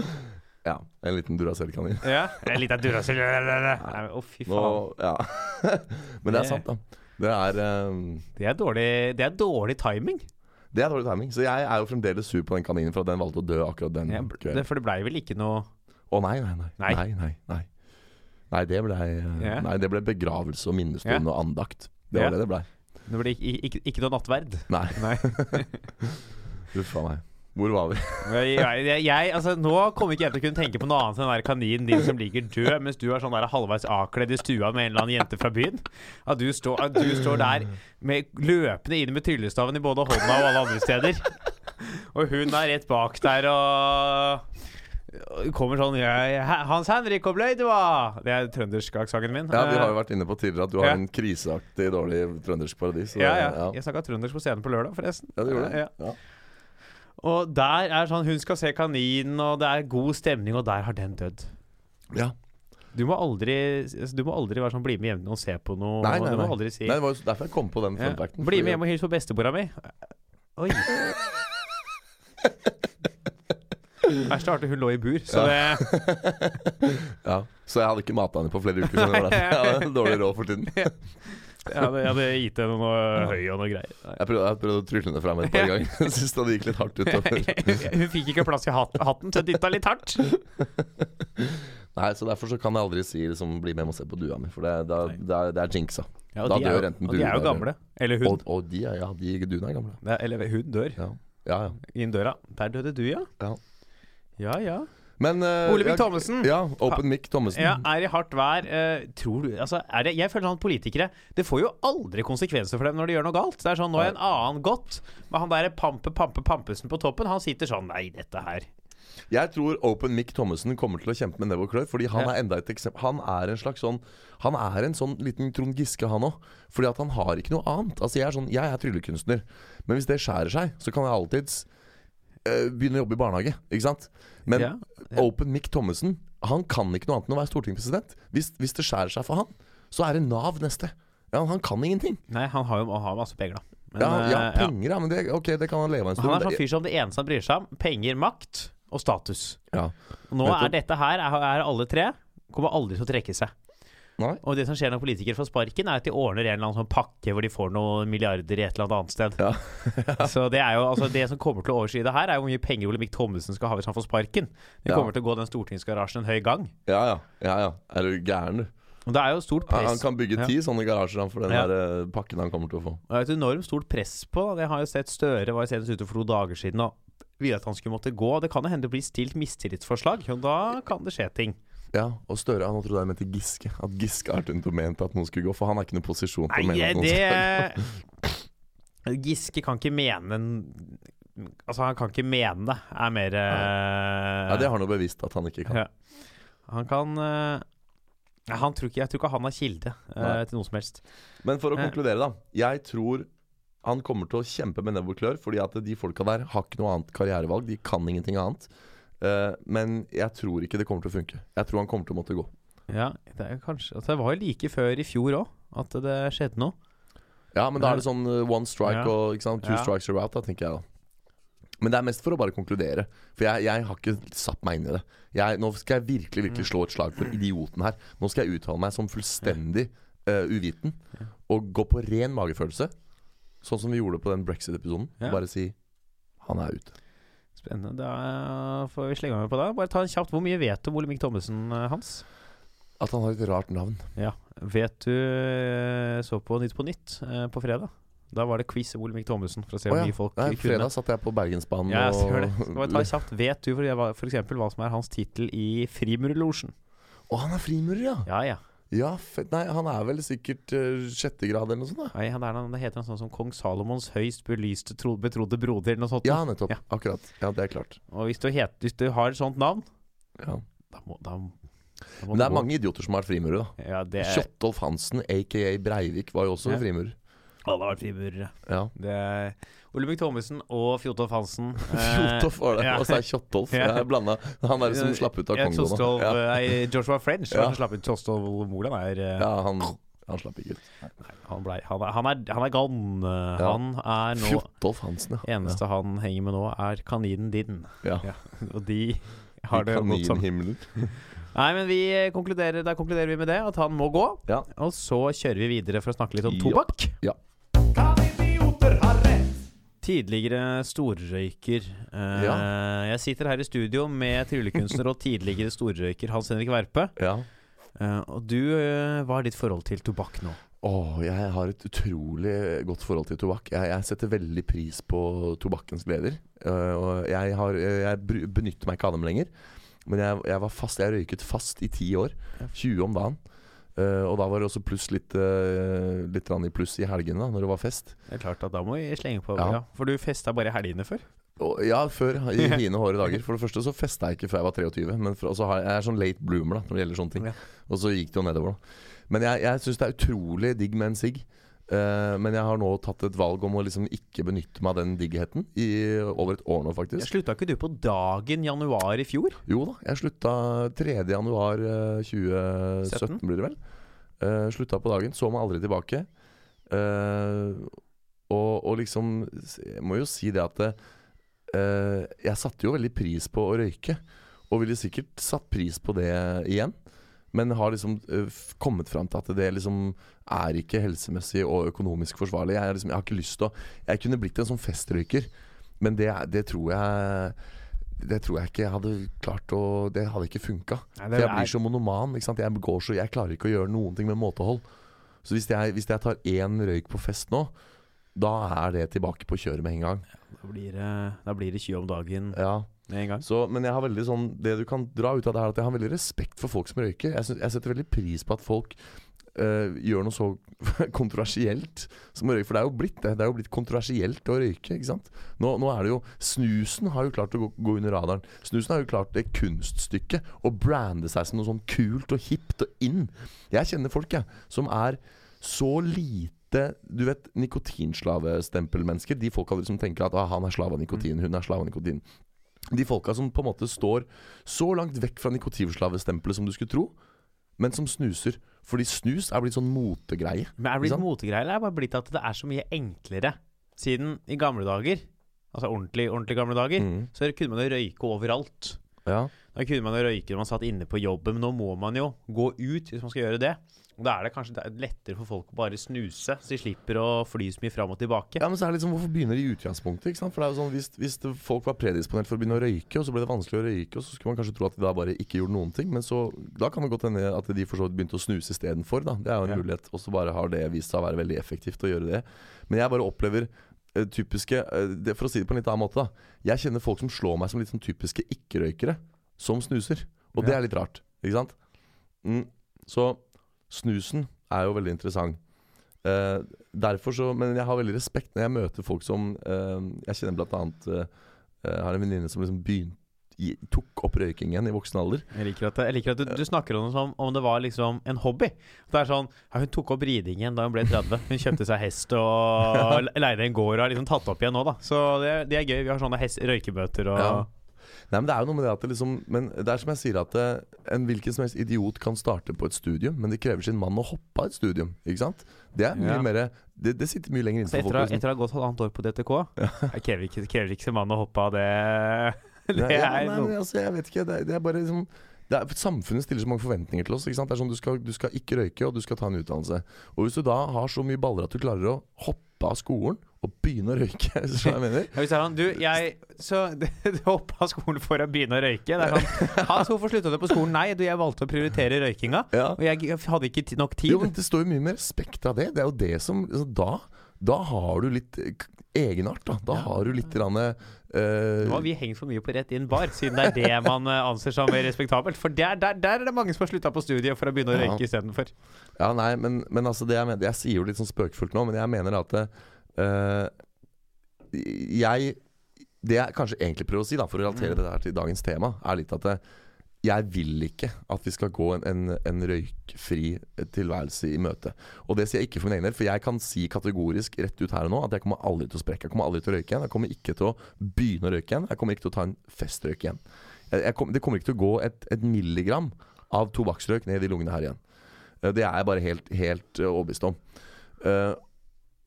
ja, en liten Duracell-kanin. ja. En liten Duracell. Å, fy Nå, faen. ja. Men det er sant, da. Det er, eh, Det er dårlig, det er dårlig timing. det er dårlig timing. Så jeg er jo fremdeles sur på den kaninen for at den valgte å dø akkurat den Ja, kvelden. for det blei vel ikke noe Å nei, nei, nei. Nei. Nei, nei, nei. Nei, det ble, eh, nei, det ble begravelse og minnestund yeah. og andakt. Det var var det det ble. Det ble ikke, ikke, ikke noe nattverd. Nei, Nei. uff a meg. Hvor var vi? Jeg, jeg, jeg, altså, nå kommer ikke jeg til å kunne tenke på noe annet enn den kaninen din som ligger død, mens du er sånn der halvveis avkledd i stua med en eller annen jente fra byen. At du, står, at du står der med, løpende inn med tryllestaven i både hånda og alle andre steder. Og hun er rett bak der og kommer sånn 'Hans Henrik, og Bløydua! Det er trøndersk-aksenten min. Ja, Vi har jo vært inne på tidligere at du har Ja. en kriseaktig dårlig trøndersk paradis. ja, det- ja. Jeg snakka trøndersk på scenen på lørdag, forresten. Ja, det gjorde det. Ja. Ja. Og der er sånn Hun skal se kaninen, og det er god stemning, og der har den dødd. Ja. Du må aldri altså, Du må aldri være sånn 'bli med hjem og se på noe'. Nei, nei, Du må nei. aldri si Nei, det var jo derfor jeg kom på den ja. 'Bli med hjem og hils på bestemora mi'. Oi. Verst var at hun lå i bur, så det Ja, Så jeg hadde ikke mata henne på flere uker. Så det var derfor jeg hadde dårlig råd for tiden. Jeg hadde, jeg hadde gitt henne noe høy og noe greier. Nei. Jeg prøvde, jeg prøvde å trylle henne fram et par ganger. Jeg Syns det gikk litt hardt utover. Hun fikk ikke plass i hat hatten, så jeg dytta litt hardt. Nei, så Derfor så kan jeg aldri si liksom, 'bli med og se på dua mi', for det, da, det, er, det er jinxa. Ja, Da dør er dør du enten og de er jo gamle. Eller hun. Og, og de, er- ja, de duene er gamle. Er- Eller hun dør Ja, ja. ja. inn døra. Der døde du, ja. Ja. Ja ja. Men uh, Olemic ja, Thommessen. Ja, Open Mic Thommessen. Ja, er i hardt vær. Uh, tror du altså, det, Jeg føler sånn politikere Det får jo aldri konsekvenser for dem når de gjør noe galt. Det er sånn, Nå er en annen gått, men han der Pampe Pampe Pampesen på toppen, han sitter sånn Nei, dette her Jeg tror Open Mic Thommessen kommer til å kjempe med nebb og klør. Fordi han Ja. er enda et eksempel Han er en slags sånn Han er en sånn liten Trond Giske, han òg. Fordi at han har ikke noe annet. Altså Jeg er sånn Jeg er tryllekunstner. Men hvis det skjærer seg, så kan jeg alltids eh, begynne å jobbe i barnehage. Ikke sant? Men Ja, ja. Open Mic Thommessen Han kan ikke noe annet enn å være stortingspresident. Hvis, hvis det skjærer seg for han, så er det Nav neste. Ja, Han kan ingenting. Nei, han har jo han har masse penger, da. Men, Ja, ja eh, penger, ja. Men det, ok, det kan han leve av en stund. Han er sånn fyr som det eneste han bryr seg om, penger, makt og status. Ja. Nå er dette her, er, er alle tre, kommer aldri til å trekke seg. Nei. Og det som skjer når politikere får sparken, er at de ordner en eller annen sånn pakke hvor de får noen milliarder i et eller annet sted. Ja. så det er jo altså det som kommer til å overskyde her, er jo hvor mye penger Olemic Thommessen skal ha hvis han får sparken. Det Ja. kommer til å gå den stortingsgarasjen en høy gang. Ja, ja. ja, ja. Er du gæren, du? Og det er jo stort press han kan bygge ti sånne garasjer for den der, eh, pakken han kommer til å få. Det er et enormt stort press på. Det har jo sett Støre var senest ute for to dager siden og ville at han skulle måtte gå. Det kan jo hende det blir stilt mistillitsforslag, og da kan det skje ting. Ja, og Støre han trodde jeg mente Giske. At Giske har å mente at noen skulle gå, for han har ikke noen posisjon til å mene at noen skal gå. Giske kan ikke mene en- Altså, han kan ikke mene det, er mer uh... Ja, det har han jo bevisst at han ikke kan. Ja. Han kan uh... han tror ikke, Jeg tror ikke han har kilde uh, til noe som helst. Men for å Eh. konkludere, da. Jeg tror han kommer til å kjempe med nebb og klør, fordi at de folka der har ikke noe annet karrierevalg. De kan ingenting annet. Eh, men jeg tror ikke det kommer til å funke. Jeg tror han kommer til å måtte gå. Ja, det er kanskje altså, Det var jo like før i fjor òg at det skjedde noe. Ja, men da er det sånn eh, one strike Ja. og ikke sant? two Ja. strikes you're out, da, tenker jeg da. Men det er mest for å bare konkludere. For jeg, jeg har ikke satt meg inn i det. Jeg, nå skal jeg virkelig virkelig slå et slag for idioten her. Nå skal jeg uttale meg som fullstendig uh, uviten. Og gå på ren magefølelse. Sånn som vi gjorde på den brexit-episoden. Ja. Bare si han er ute. Spennende. Da får vi slenge med på det. Bare ta en kjapt. Hvor mye vet du om Olemic Thommessen, eh, Hans? At han har et rart navn. Ja. Vet du eh, Så på Nytt på Nytt eh, på fredag. Da var det quiz om Olemic Thommessen for å se hvor ja. mye folk Nei, kunne. fredag satt jeg på Bergensbanen Ja, jeg det. og Skal bare ta kjapt. Vet du eksempel hva som er hans tittel i Frimurlosjen? Å, han er frimurer, ja! Ja, ja. Ja, fett. Nei, han er vel sikkert uh, sjette grad eller noe sånt, da. Nei, han er, det heter han sånn som kong Salomons høyst belyste tro, betrodde broder, eller noe sånt. Ja, nettopp. Ja. Akkurat. Ja, det er klart. Og hvis du, het, hvis du har et sånt navn, Ja. da må, da Men det er mange idioter som har vært frimurer, da. Ja, er Kjøttolf Hansen, aka Breivik, var jo også Ja. frimurer. Alle har vært friburere. Ja. Det er Olemic Thommessen og Fjotolf Hansen. eh, Fjotolf var det, ja. og så er Kjotolf. Ja. Jeg blanda Han er som slapp ut av Kongo nå. Ja. eh, Joshua French Ja. som slapp ut Tostov Moland. Er, eh, ja, han, han slapp ikke ut. Nei, han, blei- han, er, han, er, han er gone. Ja. Han er nå Fjotolf Hansen, ja. Eneste han henger med nå, er kaninen din. ja. Ja, og de har det I godt sammen. kaninhimmelen. Nei, men vi konkluderer, da konkluderer vi med det, at han må gå. Ja. Og så kjører vi videre for å snakke litt om tobakk. Ja. Tidligere storrøyker. Eh, Jeg sitter her i studio med tryllekunstner og tidligere storrøyker Hans Henrik Verpe. Ja. Uh, og du, uh, hva er ditt forhold til tobakk nå? Åh, jeg har et utrolig godt forhold til tobakk. Jeg, jeg setter veldig pris på tobakkens gleder. Uh, og jeg, har, jeg benytter meg ikke av dem lenger. Men jeg, jeg var fast Jeg røyket fast i ti år. 20 om dagen. Øh, og da var det også pluss litt, uh, litt i pluss i helgene, da, når det var fest. Det er klart at Da må vi slenge på. Ja. Ja. For du festa bare i helgene før? Og, ja, før. I mine hårde dager. For det første så festa jeg ikke før jeg var 23. Men for, jeg, jeg er sånn late bloomer da når det gjelder sånne ting. Ja. Og så gikk det jo nedover, da. Men jeg, jeg syns det er utrolig digg med en sigg. Eh, men jeg har nå tatt et valg om å liksom ikke benytte meg av den diggheten i over et år nå, Jeg faktisk. Slutta ikke du på dagen januar i fjor? Jo da, jeg slutta 3. januar eh, 2017, 17? blir det vel. Uh, slutta på dagen, så meg aldri tilbake. Uh, og, og liksom Jeg må jo si det at eh, Jeg satte jo veldig pris på å røyke. Og ville sikkert satt pris på det igjen. Men har liksom eh, kommet fram til at det liksom er ikke helsemessig og økonomisk forsvarlig. Jeg, liksom, jeg har ikke lyst til å Jeg kunne blitt en sånn festrøyker, men det, det tror jeg det tror jeg ikke jeg hadde klart å Det hadde ikke funka. For jeg blir så monoman. Jeg, går så, jeg klarer ikke å gjøre noen ting med måtehold. Så hvis jeg, hvis jeg tar én røyk på fest nå, da er det tilbake på kjøret med en gang. Da blir det, da blir det 20 om dagen Ja. Så, Men jeg har veldig sånn det du kan dra ut av det, her, at jeg har veldig respekt for folk som røyker. Jeg, synes, jeg setter veldig pris på at folk øh, gjør noe så kontroversielt som å røyke. For det er jo blitt det. Det er jo blitt kontroversielt å røyke. ikke sant? Nå, nå er det jo Snusen har jo klart å gå, gå under radaren. Snusen har jo klart det kunststykket å brande seg som noe sånn kult og hipt og inn. Jeg kjenner folk jeg, som er så lite Du vet, nikotinslavestempelmennesker. De folka som tenker at ah, han er slave av nikotin, hun er slave av nikotin. De folka som på en måte står så langt vekk fra nikotinslavestempelet som du skulle tro, men som snuser. Fordi snus er blitt sånn motegreie. Men er det blitt motegreie, eller er det bare blitt at det er så mye enklere? Siden i gamle dager, altså ordentlig, ordentlig gamle dager, Mm. så kunne man jo røyke overalt. Ja. Da kunne man jo røyke når man satt inne på jobben, men nå må man jo gå ut hvis man skal gjøre det. Og da er det kanskje er lettere for folk å bare snuse, så de slipper å fly så mye fram og tilbake. ja, men så er det liksom Hvorfor begynner de i utgangspunktet? Ikke sant? For det er jo sånn Hvis, hvis det, folk var predisponert for å begynne å røyke, og så ble det vanskelig å røyke, og så skulle man kanskje tro at de da bare ikke gjorde noen ting. Men så Da kan det godt hende at de for så vidt begynte å snuse istedenfor. Det er jo en Ja. mulighet. Og så bare har det vist seg å være veldig effektivt å gjøre det. Men jeg bare opplever typiske eh, det, For å si det på en litt annen måte, da. Jeg kjenner folk som slår meg som litt sånn typiske ikke-røykere, som snuser. Og det er litt rart, ikke sant? Mm. Så snusen er jo veldig interessant. Eh, derfor så Men jeg har veldig respekt når jeg møter folk som eh, Jeg kjenner blant annet eh, Jeg har en venninne som liksom begynte tok opp røykingen i voksen alder. Jeg liker at, jeg liker at du, du snakker om det som om det var liksom en hobby. Det er sånn, ja, Hun tok opp ridingen da hun ble 30. Hun kjøpte seg hest og leide en gård og har liksom tatt opp igjen nå, da. Så det, det er gøy. Vi har sånne hest, røykebøter og Ja. Nei, men det er jo noe med det at det liksom Men det er som jeg sier at eh, en hvilken som helst idiot kan starte på et studium, men det krever sin mann å hoppe av et studium. Ikke sant? Det er mye Ja. mer det, det sitter mye lenger inne for folk. Etter å ha gått halvannet år på DTK Jeg krever ikke, krever ikke som mann å hoppe av det. Det er ja, nei, men altså, jeg vet ikke. Det det er bare liksom det er, Samfunnet stiller så mange forventninger til oss. Ikke sant? Det er sånn Du skal, du skal ikke røyke, og du skal ta en utdannelse. Og hvis du da har så mye baller at du klarer å hoppe av skolen og begynne å røyke Så jeg mener Ja, hvis han, sånn, du, jeg Så du hoppa av skolen for å begynne å røyke. Det sånn Hans, hvorfor slutta du på skolen? Nei, du, jeg valgte å prioritere røykinga. ja. Og jeg hadde ikke nok tid. Jo, men Det står jo mye mer respekt av det. Det er jo det som altså, Da Da har du litt eh, egenart. Da Da Ja. har du litt grann, uh, Nå har vi hengt for mye på rett inn bar, siden det er det man eh, anser som respektabelt. For der, der, der er det mange som har slutta på studiet for å begynne å Ja. røyke istedenfor. Ja, nei, men, men altså det jeg, mener, jeg sier jo litt sånn spøkefullt nå, men jeg mener at uh, Jeg Det jeg kanskje egentlig prøver å si, da for å relatere det her til dagens tema, er litt at eh, jeg vil ikke at vi skal gå en, en, en røykfri tilværelse i møte. Og det sier jeg ikke for min egen del, for jeg kan si kategorisk rett ut her og nå at jeg kommer aldri til å sprekke. Jeg kommer aldri til å røyke igjen. Jeg kommer ikke til å begynne å røyke igjen. Jeg kommer ikke til å ta en festrøyk igjen. Jeg, jeg kom, det kommer ikke til å gå et, et milligram av tobakksrøyk ned i lungene her igjen. Eh, Det er jeg bare helt, helt eh, overbevist om. Eh,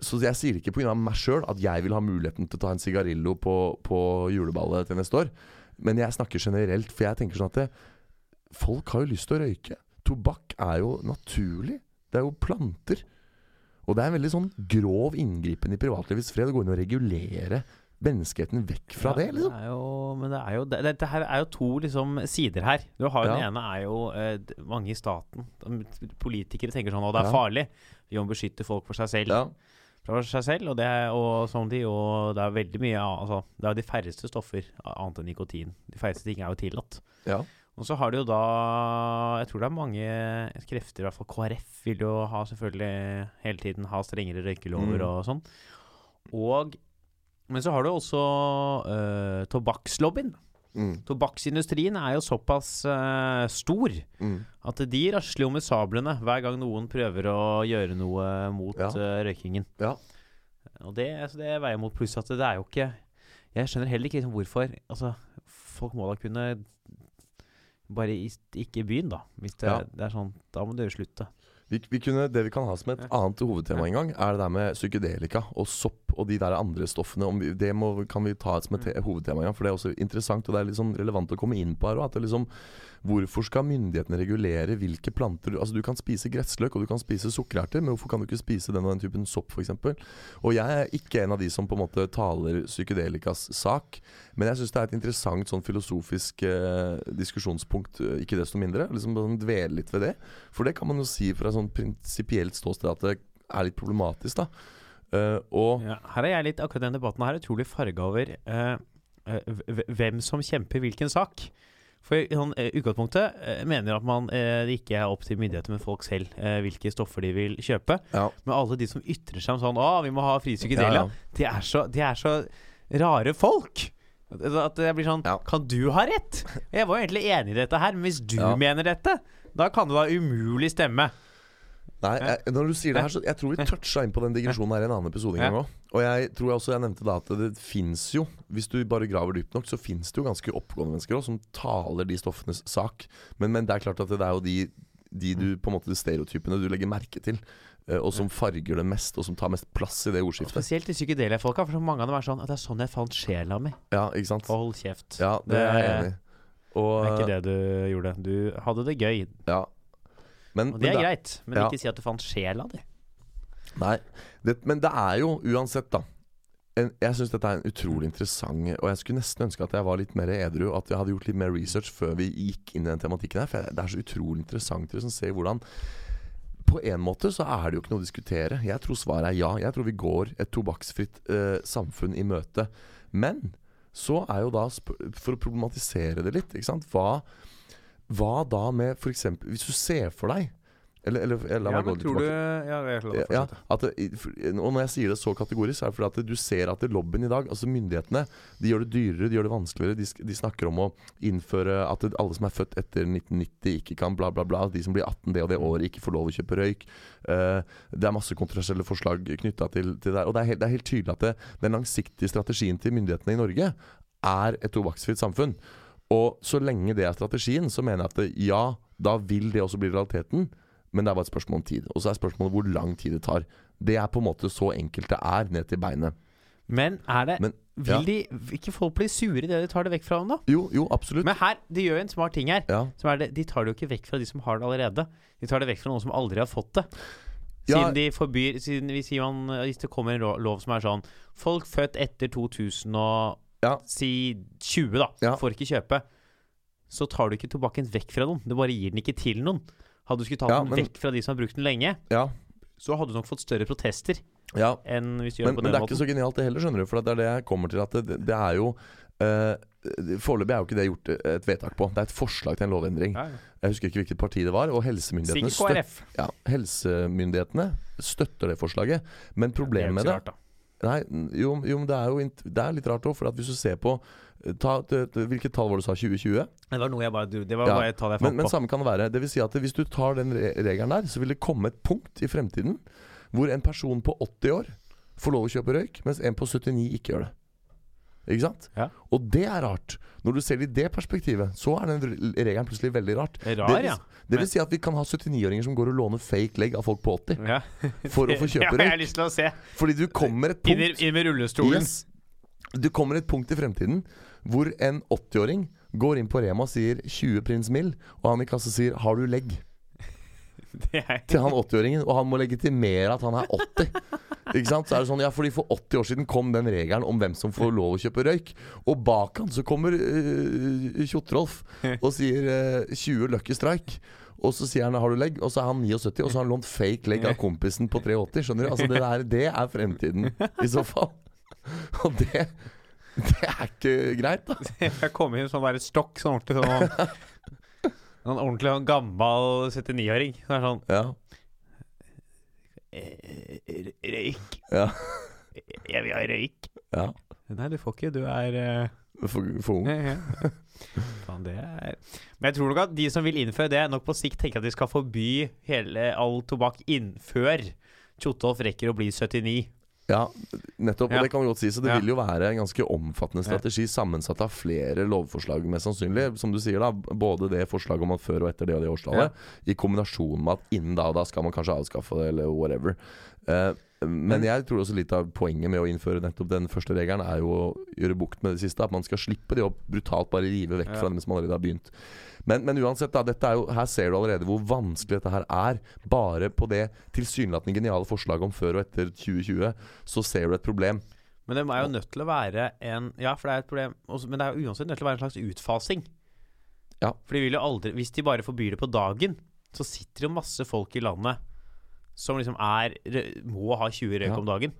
så jeg sier ikke pga. meg sjøl at jeg vil ha muligheten til å ta en sigarillo på, på juleballet til neste år. Men jeg snakker generelt, for jeg tenker sånn at det, folk har jo lyst til å røyke. Tobakk er jo naturlig. Det er jo planter. Og det er en veldig sånn grov inngripen i privatlivets fred å gå inn og regulere menneskeheten vekk fra det. Ja, liksom. er jo, men det er jo det, Dette her er jo to liksom sider her. Du har jo Ja. Den ene er jo eh, mange i staten. Politikere tenker sånn at det er Ja. farlig. Vi må beskytte folk for seg selv. Ja. For seg selv og, det, er- og sånn de, og det er veldig mye altså, Det er de færreste stoffer annet enn nikotin. De færreste ting er jo tillatt. Ja. Og så har du jo da Jeg tror det er mange krefter, i hvert fall KrF vil jo ha selvfølgelig hele tiden ha strengere røykelover Mm. og sånn. Og Men så har du også uh, tobakkslobbyen. Mm, Tobakksindustrien er jo såpass uh, stor mm. at de rasler jo med sablene hver gang noen prøver å gjøre noe mot Ja. uh, røykingen. Ja. Og det, altså det veier mot pluss at det er jo ikke Jeg skjønner heller ikke liksom hvorfor Altså, folk må da kunne bare i, ikke i byen, da. Hvis det, Ja. det er sånn Da må dere slutte. Vi, vi kunne, det vi kan ha som et annet hovedtema en gang, er det der med psykedelika og sopp og de der andre stoffene. Om vi, det må, kan vi ta som et te- hovedtema en for det er også interessant og det er sånn relevant å komme inn på her. At liksom, hvorfor skal myndighetene regulere hvilke planter Altså Du kan spise gressløk og du kan spise sukkererter, men hvorfor kan du ikke spise den og den typen sopp f.eks.? Og jeg er ikke en av de som på en måte taler psykedelikas sak, men jeg syns det er et interessant sånn filosofisk eh, diskusjonspunkt, eh, ikke desto mindre. Liksom sånn Dvele litt ved det. For det kan man jo si fra et sånn prinsipielt ståsted at det er litt problematisk, da. Eh, og Ja, her er jeg litt Akkurat den debatten her er utrolig farga over eh, hvem som kjemper hvilken sak. For i sånn, utgangspunktet mener at man det ikke er opp til myndighetene, men folk selv, hvilke stoffer de vil kjøpe. ja, Men alle de som ytrer seg om sånn Å, vi må ha fri psykedelia. Ja, ja. De, er så, de er så rare folk. At jeg det blir sånn Ja. Kan du ha rett? Jeg var jo egentlig enig i dette her, men hvis du mener dette, da kan det da umulig stemme. Nei, jeg, når du sier det her, så jeg tror vi toucha inn på den digresjonen her i en annen episode òg. Og jeg tror jeg også jeg nevnte da at det fins jo, hvis du bare graver dypt nok, så fins det jo ganske oppegående mennesker også som taler de stoffenes sak. Men, men det er klart at det er jo de, de du på en måte de stereotypene du legger merke til, eh, og som farger det mest, og som tar mest plass i det Og ordskiftet. Spesielt de psykedelia-folka, for mange av dem er sånn at det er sånn jeg fant sjela mi. Ja, ikke sant? Hold kjeft. Ja, det er jeg enig i. Og, Det er ikke det du gjorde. Du hadde det gøy, Ja. Men, og det er det, greit. Men ja. ikke si at du fant sjela di. Nei, det, men det er jo uansett, da. En, jeg syns dette er en utrolig interessant Og jeg skulle nesten ønske at jeg var litt mer edru. At jeg hadde gjort litt mer research før vi gikk inn i den tematikken her. For det er så utrolig interessant å liksom se hvordan På en måte så er det jo ikke noe å diskutere. Jeg tror svaret er ja. Jeg tror vi går et tobakksfritt eh, samfunn i møte. Men så er jo da, for å problematisere det litt, Hva, hva da med f.eks. Hvis du ser for deg Eller, eller, eller la Ja, men litt tror du. Ja, jeg Ja, at det, og når jeg sier det så kategorisk, så er det fordi at du ser at lobbyen i dag, altså myndighetene, de gjør det dyrere, de gjør det vanskeligere. De, de snakker om å innføre at alle som er født etter 1990, ikke kan bla, bla, bla. De som blir 18 det og det året, ikke får lov å kjøpe røyk. Uh, det er masse kontroversielle forslag knytta til, til det der. Og det er, helt, det er helt tydelig at det, den langsiktige strategien til myndighetene i Norge er et tobakksfritt samfunn. Og så lenge det er strategien, så mener jeg at det, ja, da vil det også bli realiteten. Men det er bare et spørsmål om tid. Og så er spørsmålet hvor lang tid det tar. Det er på en måte så enkelt det er ned til beinet. Men er det Men, Vil ja. de vil ikke folk bli sure idet de tar det vekk fra dem, da? Jo, jo, absolutt. Men her, de gjør jo en smart ting her. ja. Som det, de tar det jo ikke vekk fra de som har det allerede. De tar det vekk fra noen som aldri har fått det. Ja. Siden de forbyr Siden hvis, man, hvis det kommer en lov, lov som er sånn Folk født etter 2000 og Ja. si 20, da, Ja. får ikke kjøpe. Så tar du ikke tobakken vekk fra noen. Du bare gir den ikke til noen. Hadde du skulle tatt Ja, den men- vekk fra de som har brukt den lenge, ja. så hadde du nok fått større protester ja. enn hvis du gjør Men, det på den måten. men det er måten. ikke så genialt det heller, skjønner du. For det er det jeg kommer til at det, det er jo uh, Foreløpig er jo ikke det gjort et vedtak på. Det er et forslag til en lovendring. ja, ja. Jeg husker ikke hvilket parti det var. Og helsemyndighetene, støt, ja, helsemyndighetene støtter det forslaget. Men problemet med det. Nei, jo, jo men det er jo det er litt rart òg, for at hvis du ser på ta, t- t- Hvilket tall var det du sa? 2020? Det var noe jeg bare Det var Ja, bare et tall jeg Men, fant men på. samme kan det være. Det vil si at hvis du tar den regelen der, så vil det komme et punkt i fremtiden hvor en person på 80 år får lov å kjøpe røyk, mens en på 79 ikke gjør det. Ikke sant? Ja. Og det er rart. Når du ser det i det perspektivet, så er den regelen plutselig veldig rart. Rar, det, vil, ja. det vil si at vi kan ha 79-åringer som går og låner fake leg av folk på 80 ja. for å få kjøpe røyk. Fordi du kommer et punkt inn med rullestolen. Yes. Du kommer et punkt i fremtiden hvor en 80-åring går inn på Rema og sier 20 prins mill, og han i kassa sier 'har du legg?' Til han 80-åringen, og han må legitimere at han er 80. Ikke sant? Så er det sånn, ja, fordi For 80 år siden kom den regelen om hvem som får lov å kjøpe røyk. Og bak han så kommer uh, Tjottrolf og sier uh, 20 Lucky Strike. Og så sier han 'har du legg?' Og så er han 79, og så har han lånt fake legg av kompisen på 83. Skjønner du? Altså Det, der, det er fremtiden, i så fall. Og det det er ikke greit, da. jeg kom inn sånn der stokk, sånn ordentlig sånn En ordentlig sånn gammel 79-åring. Det er sånn Ja. eh, Røyk. Ja. Jeg vil ha røyk. ja. Nei, du får ikke. Du er eh, For, for ung. ja, ja. Faen, det er Men jeg tror nok at de som vil innføre det, nok på sikt tenker at de skal forby hele all tobakk innfør Tjotolf rekker å bli 79. Ja, nettopp. Og det kan vi godt si. Så det Ja. vil jo være en ganske omfattende strategi, sammensatt av flere lovforslag, mest sannsynlig. Som du sier, da. Både det forslaget om at før og etter det og det årstallet, i kombinasjon med at innen da og da skal man kanskje avskaffe det, eller whatever. Eh, men jeg tror også litt av poenget med å innføre nettopp den første regelen, er jo å gjøre bukt med det siste. At man skal slippe det å brutalt bare rive vekk Ja. fra dem som allerede har begynt. Men, men uansett, da, dette er jo, her ser du allerede hvor vanskelig dette her er. Bare på det tilsynelatende geniale forslaget om før og etter 2020, så ser du et problem. Men det er jo nødt til å være en Ja, for det er et problem også, Men det er jo uansett nødt til å være en slags utfasing. Ja. For de vil jo aldri Hvis de bare forbyr det på dagen, så sitter jo masse folk i landet som liksom er Må ha 20 røyk Ja. om dagen.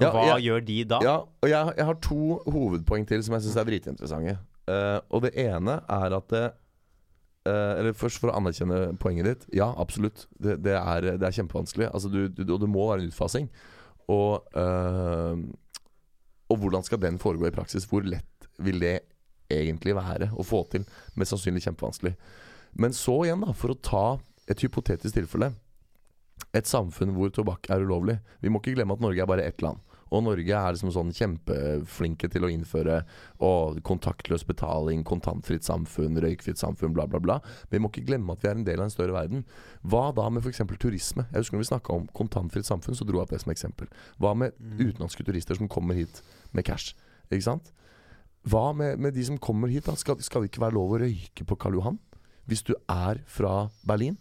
Ja, hva jeg- gjør de da? Ja, og jeg, jeg har to hovedpoeng til som jeg syns er dritinteressante. Uh, og det ene er at det Uh, Eller først for å anerkjenne poenget ditt. Ja, absolutt. Det, det, er, det er kjempevanskelig. Altså, du, du, og det må være en utfasing. Og, uh, og hvordan skal den foregå i praksis? Hvor lett vil det egentlig være å få til? Mest sannsynlig kjempevanskelig. Men så igjen, da, for å ta et hypotetisk tilfelle. Et samfunn hvor tobakk er ulovlig. Vi må ikke glemme at Norge er bare ett land. Og Norge er liksom sånn kjempeflinke til å innføre å, kontaktløs betaling, kontantfritt samfunn, røykfritt samfunn, bla, bla, bla. Men vi må ikke glemme at vi er en del av en større verden. Hva da med f.eks. turisme? Jeg husker når vi snakka om kontantfritt samfunn, så dro jeg opp det som eksempel. Hva med utenlandske turister som kommer hit med cash? Ikke sant? Hva med, med de som kommer hit? da? Skal, skal det ikke være lov å røyke på Karl Johan? Hvis du er fra Berlin?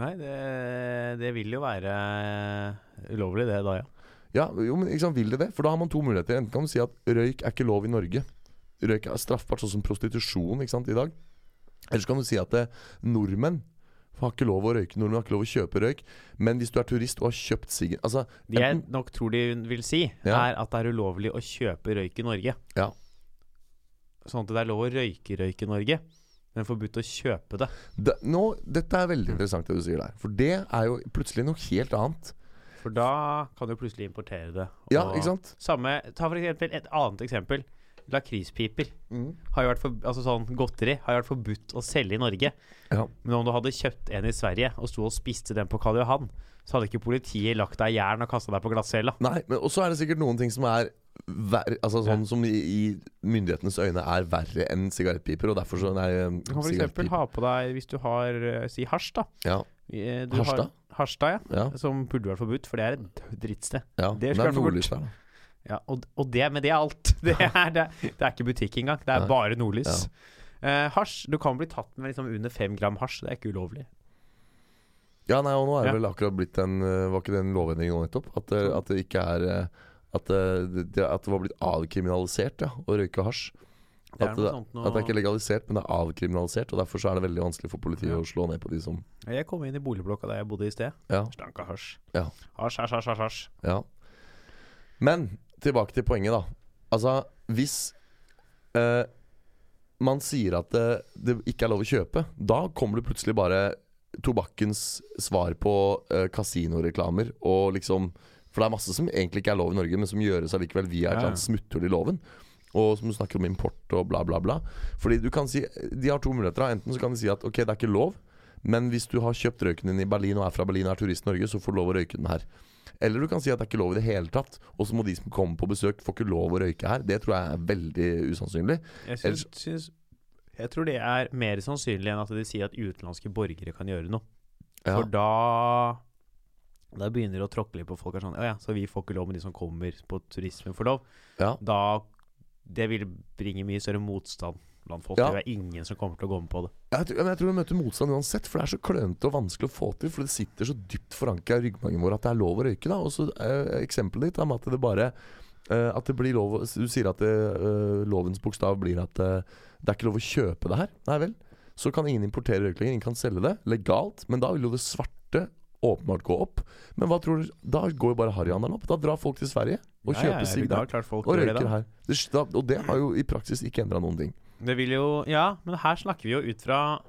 Nei, det, det vil jo være ulovlig, det da, ja. Ja, jo, men ikke sant, vil det det? For da har man to muligheter. Enten kan du si at røyk er ikke lov i Norge. Røyk er straffbart, sånn som prostitusjon ikke sant, i dag. Eller så kan du si at det, nordmenn har ikke lov å røyke. Nordmenn har ikke lov å kjøpe røyk. Men hvis du er turist og har kjøpt siggen Altså, Det jeg nok tror de vil si, Ja. er at det er ulovlig å kjøpe røyk i Norge. Ja. Sånn at det er lov å røyke røyk i Norge, men forbudt å kjøpe det. det, nå, Dette er veldig interessant det du sier der. For det er jo plutselig noe helt annet. For da kan du plutselig importere det. Ja, ikke sant? Samme, ta for eksempel et annet eksempel. Lakrispiper har jo vært for, altså sånn godteri har jo vært forbudt å selge i Norge. Ja. Men om du hadde kjøpt en i Sverige og sto og spiste den på Karl Johan, så hadde ikke politiet lagt deg i jern og kasta deg på glattcella. Nei, men også er det sikkert noen ting som er ver altså sånn som i, myndighetenes øyne er verre enn sigarettpiper, og derfor så Nei, Du kan f.eks. ha på deg, hvis du har eh, si hasj, da. Ja, Eh, Du Harstad? Har, Harstad, ja. ja, Som burde vært forbudt, for det er et drittsted. ja. Det skal er forbudt. der. Ja, og, og det, men det er alt. Det er, det, det er ikke butikk engang. Det er Nei. bare nordlys. Eh, hasj. Du kan bli tatt med liksom under fem gram hasj. Det er ikke ulovlig. Ja, nei, og nå er det vel akkurat blitt en Var ikke det en lovendring nå nettopp? At, at det ikke er at det, det, at det var blitt avkriminalisert ja, å røyke hasj. Det At det, noe... at det er ikke legalisert, men det er avkriminalisert. Og Derfor så er det veldig vanskelig for politiet Ja. å slå ned på de som Jeg kom inn i boligblokka der jeg bodde i sted. Ja. Stanka hasj. Ja. Hasj, hasj, hasj, hasj, hasj. ja. Men tilbake til poenget, da. Altså, hvis eh, man sier at det, det ikke er lov å kjøpe, da kommer det plutselig bare tobakkens svar på eh, kasinoreklamer og liksom For det er masse som egentlig ikke er lov i Norge, men som gjøres allikevel via et eller annet smutthull i loven. Og som du snakker om import og bla, bla, bla. Fordi du kan si De har to muligheter. Enten så kan de si at ok, det er ikke lov, men hvis du har kjøpt røyken din i Berlin og er fra Berlin og er turist i Norge, så får du lov å røyke den her. Eller du kan si at det er ikke lov i det hele tatt, og så må de som kommer på besøk, få ikke lov å røyke her. Det tror jeg er veldig usannsynlig. Jeg, syns, synes, jeg tror det er mer sannsynlig enn at de sier at utenlandske borgere kan gjøre noe. Ja. For da Da begynner det å tråkke litt på folk. Er sånn, ja, så vi får ikke lov, men de som kommer på turisme, får lov. Ja. Da Det vil bringe mye større motstand blant folk. Ja. Det er ingen som kommer til å gå med på det. Jeg tror, jeg tror vi møter motstand uansett, for det er så klønete og vanskelig å få til. For det sitter så dypt forankra i ryggmargen vår at det er lov å røyke. da Og så eh, Eksempelet ditt med at det bare eh, At det blir lov Du sier at det, eh, lovens bokstav blir at eh, det er ikke lov å kjøpe det her. Nei vel. Så kan ingen importere røyk lenger. Ingen kan selge det legalt. Men da vil jo det svarte åpenbart gå opp. Men hva tror du Da går jo bare harryhandelen opp. Da drar folk til Sverige og Ja, kjøper sigg der. er Og røyker det her. Det, da, og det har jo i praksis ikke endra noen ting. Det vil jo Ja, men her snakker vi jo ut fra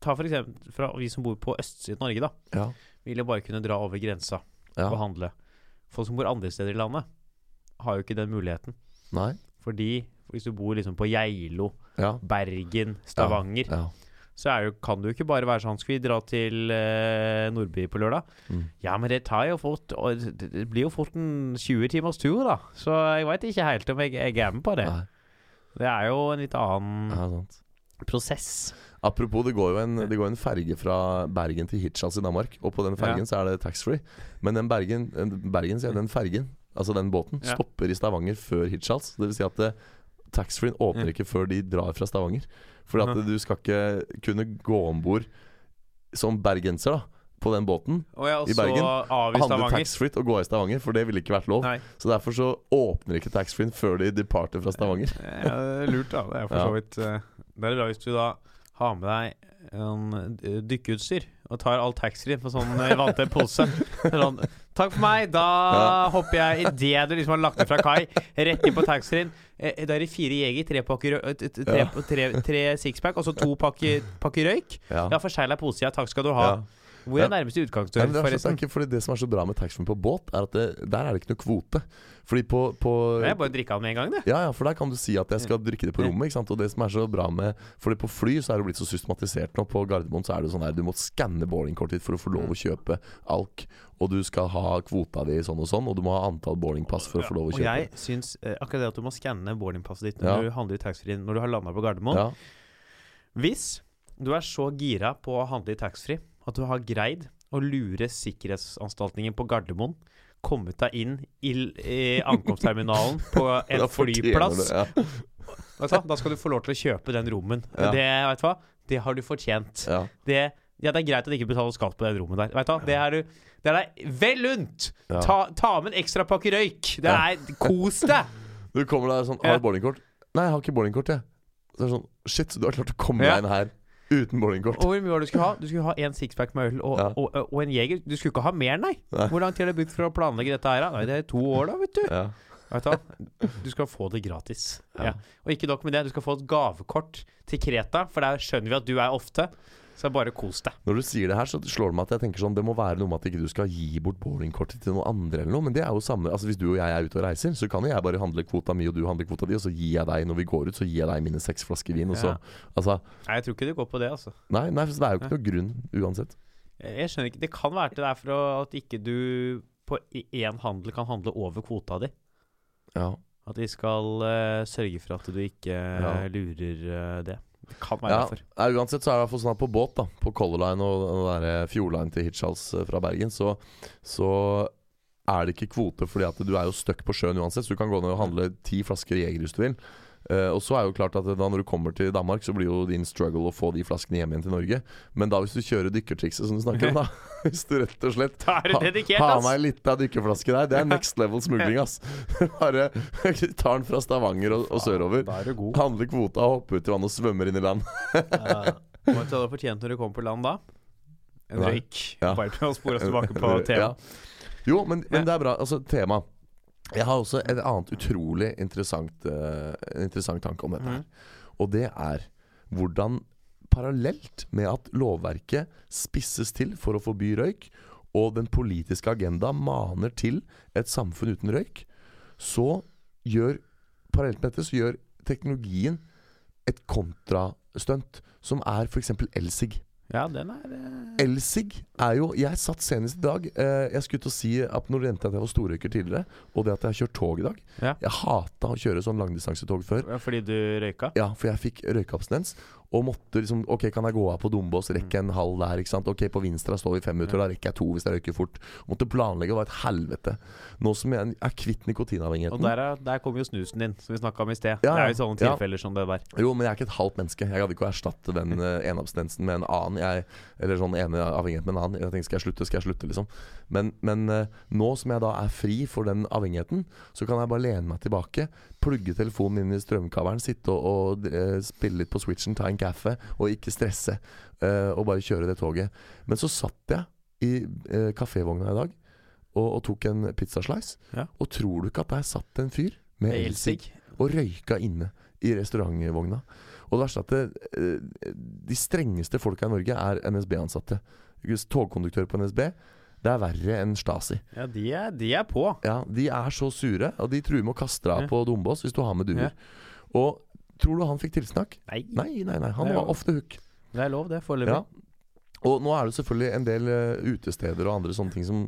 Ta for eksempel fra vi som bor på østsiden av Norge, da. Ja. Vil jo bare kunne dra over grensa ja. og handle. Folk som bor andre steder i landet, har jo ikke den muligheten. Nei. Fordi hvis du bor liksom på Geilo, Ja. Bergen, Stavanger, Ja. Så jo, kan du ikke bare være sånn Skal vi dra til eh, Nordby på lørdag? Mm. Ja, men det tar jo fort og Det blir jo fort en 20 timers tur, da. Så jeg veit ikke helt om jeg, jeg er med på det. Nei. Det er jo en litt annen Ja, prosess. Apropos, det går jo en, det går en ferge fra Bergen til Hirtshals i Danmark. Og på den fergen Ja. så er det taxfree. Men den Bergen, Bergen sier den fergen, altså den båten, Ja. stopper i Stavanger før Hirtshals. Det vil si at det- taxfree-en åpner ikke før de drar fra Stavanger. For at du skal ikke kunne gå om bord som bergenser da på den båten. Og ja, I Bergen, Handle taxfree og gå i Stavanger, for det ville ikke vært lov. Nei. Så derfor så åpner ikke taxfree-en før de departer fra Stavanger. Ja, det er lurt, da. Det er for så vidt eh, Det er bra hvis du da har med deg en eh, dykkeutstyr og tar all taxfree på sånn vante vanntett pose. Sånn, Takk for meg, da Ja. hopper jeg idet du liksom har lagt det fra kai, rett inn på taxfree-en. Eh, Da er det fire jeger, tre pakker eh, tre, tre, tre sixpack og så to pakker, pakker røyk. Ja. har forsegla pose. Takk skal du ha. Ja. Hvor er Ja. nærmeste utgangsdør, men det, er ikke fordi det som er så bra med taxfree på båt, er at det, der er det ikke noe kvote. Fordi på, på Det er bare å drikke av med en gang, det. Ja, ja, for der kan du si at jeg skal drikke det på rommet. ikke sant? Og det som er så bra med Fordi på fly så er det blitt så systematisert nå. På Gardermoen så er det sånn her du må skanne boardingkortet ditt for å få lov å kjøpe alk. Og du skal ha kvota di sånn og sånn, og du må ha antall boardingpass for å få lov å Og kjøpe. jeg syns eh, akkurat det at du må skanne boardingpasset ditt når Ja. du handler i taxfree når du har landa på Gardermoen Ja, Hvis du er så gira på å handle i taxfree at du har greid å lure sikkerhetsanstaltningen på Gardermoen, kommet deg inn i, i ankomstterminalen på en flyplass vet Da skal du få lov til å kjøpe den rommen. Ja. Det, vet du hva, det har du fortjent. ja, Det, ja, det er greit at du ikke betaler skatt på det rommet der. Vet du hva, Det er, du, det er deg vel unt! Ta, ta med en ekstra pakke røyk. Det er Kos deg! Du kommer der sånn Har du boardingkort? Nei, jeg har ikke boardingkort, jeg. Det er sånn Shit, du har klart å komme deg inn her uten bowlingkort. Og hvor mye var det du skulle ha? Du skulle ha en sixpack med øl og, Ja. og, og, og en jeger. Du skulle ikke ha mer, nei. Nei. Hvor lang tid har det brukt for å planlegge dette her? Nei, det er to år, da, vet du. Ja. Vet du? Du skal få det gratis. Ja. Ja. Og ikke nok med det, du skal få et gavekort til Kreta, for der skjønner vi at du er ofte. Så bare kos deg. Når du sier det her, så slår det meg at jeg tenker sånn Det må være noe med at ikke du skal gi bort bowlingkortet til noen andre eller noe. Men det er jo samme Altså Hvis du og jeg er ute og reiser, så kan jo jeg bare handle kvota mi, og du handler kvota di, og så gir jeg deg når vi går ut, så gir jeg deg mine seks flasker vin, og så Ja. Altså Nei, jeg tror ikke det går på det, altså. Nei, nei, for det er jo ikke noe grunn uansett. Jeg skjønner ikke Det kan være til det er for at ikke du på én handel kan handle over kvota di. Ja. At de skal uh, sørge for at du ikke eh, Ja. lurer uh, det. Det kan være ja. derfor. Nei, uansett så er det i hvert fall sånn at på båt, da på Color Line og den der Fjordline til Hirtshals eh, fra Bergen, så, så er det ikke kvote fordi at du er jo stuck på sjøen uansett, så du kan gå ned og handle ti flasker Jeger hvis du vil. Eh, og så er jo klart at da når du kommer til Danmark, så blir jo din struggle å få de flaskene hjem igjen til Norge. Men da hvis du kjører dykkertrikset som du snakker om, da Hvis du rett og slett Ha- dedikert, Ha meg litt av dykkerflaske der. Det er next level smugling, ass. Bare tar den fra Stavanger og, og sørover. Er. Handler kvota, hopper ut i vannet og svømmer inn i land. Hva uh, hadde du fortjent når du kommer på land da? En røyk. Ja. Bare til å spore oss tilbake på Ja. Jo, men, men det er bra. Altså, tema. Jeg har også en annet utrolig interessant, uh, interessant tanke om dette. her Mhm. Og det er hvordan parallelt med at lovverket spisses til for å forby røyk, og den politiske agenda maner til et samfunn uten røyk, så gjør parallelt med dette så gjør teknologien et kontrastunt, som er f.eks. elsig. Ja, den er eh, Elsig er jo Jeg satt senest i dag eh, Jeg skulle til å si at når det endte at jeg var storrøyker tidligere, og det at jeg har kjørt tog i dag Ja. Jeg hata å kjøre sånn langdistansetog før. Fordi du røyka? Ja, for jeg fikk røykeabstinens. Og måtte liksom Ok, kan jeg gå av på Dombås, rekke en halv der, ikke sant. Ok, på Vinstra står vi fem minutter, da rekker jeg to hvis jeg røyker fort. Måtte planlegge, det var et helvete. Nå som jeg er kvitt Og nikotinavhengigheten der, er- der kommer jo snusen din, som vi snakka om i sted. Ja, det er jo sånne Ja. tilfeller som det der. Jo, men jeg er ikke et halvt menneske. Jeg gadd ikke å erstatte den uh, ene abstinensen med en annen. Jeg, eller sånn ene avhengighet med en annen. Jeg tenkte skal jeg slutte, skal jeg slutte, liksom. Men, men uh, nå som jeg da er fri for den avhengigheten, så kan jeg bare lene meg tilbake, plugge telefonen inn i strømkabelen, sitte og, og uh, spille litt på switchen, ta en kaffe, og ikke stresse. eh, og bare kjøre det toget. Men så satt jeg i uh, kafévogna i dag og, og tok en pizzaslice, Ja. og tror du ikke at der satt en fyr med elsig og røyka inne i restaurantvogna. Og det verste er at det, eh, de strengeste folka i Norge er NSB-ansatte. Togkonduktør på NSB. Det er verre enn Stasi. Ja, de er, de er på. Ja, De er så sure, og de truer med å kaste deg av Ja. på Dombås hvis du har med duer. Ja. Og tror du han fikk tilsnakk? Nei, Nei, nei, nei. Han var ofte hook. det er lov, det. Foreløpig. Ja. Og nå er det selvfølgelig en del uh, utesteder og andre sånne ting som,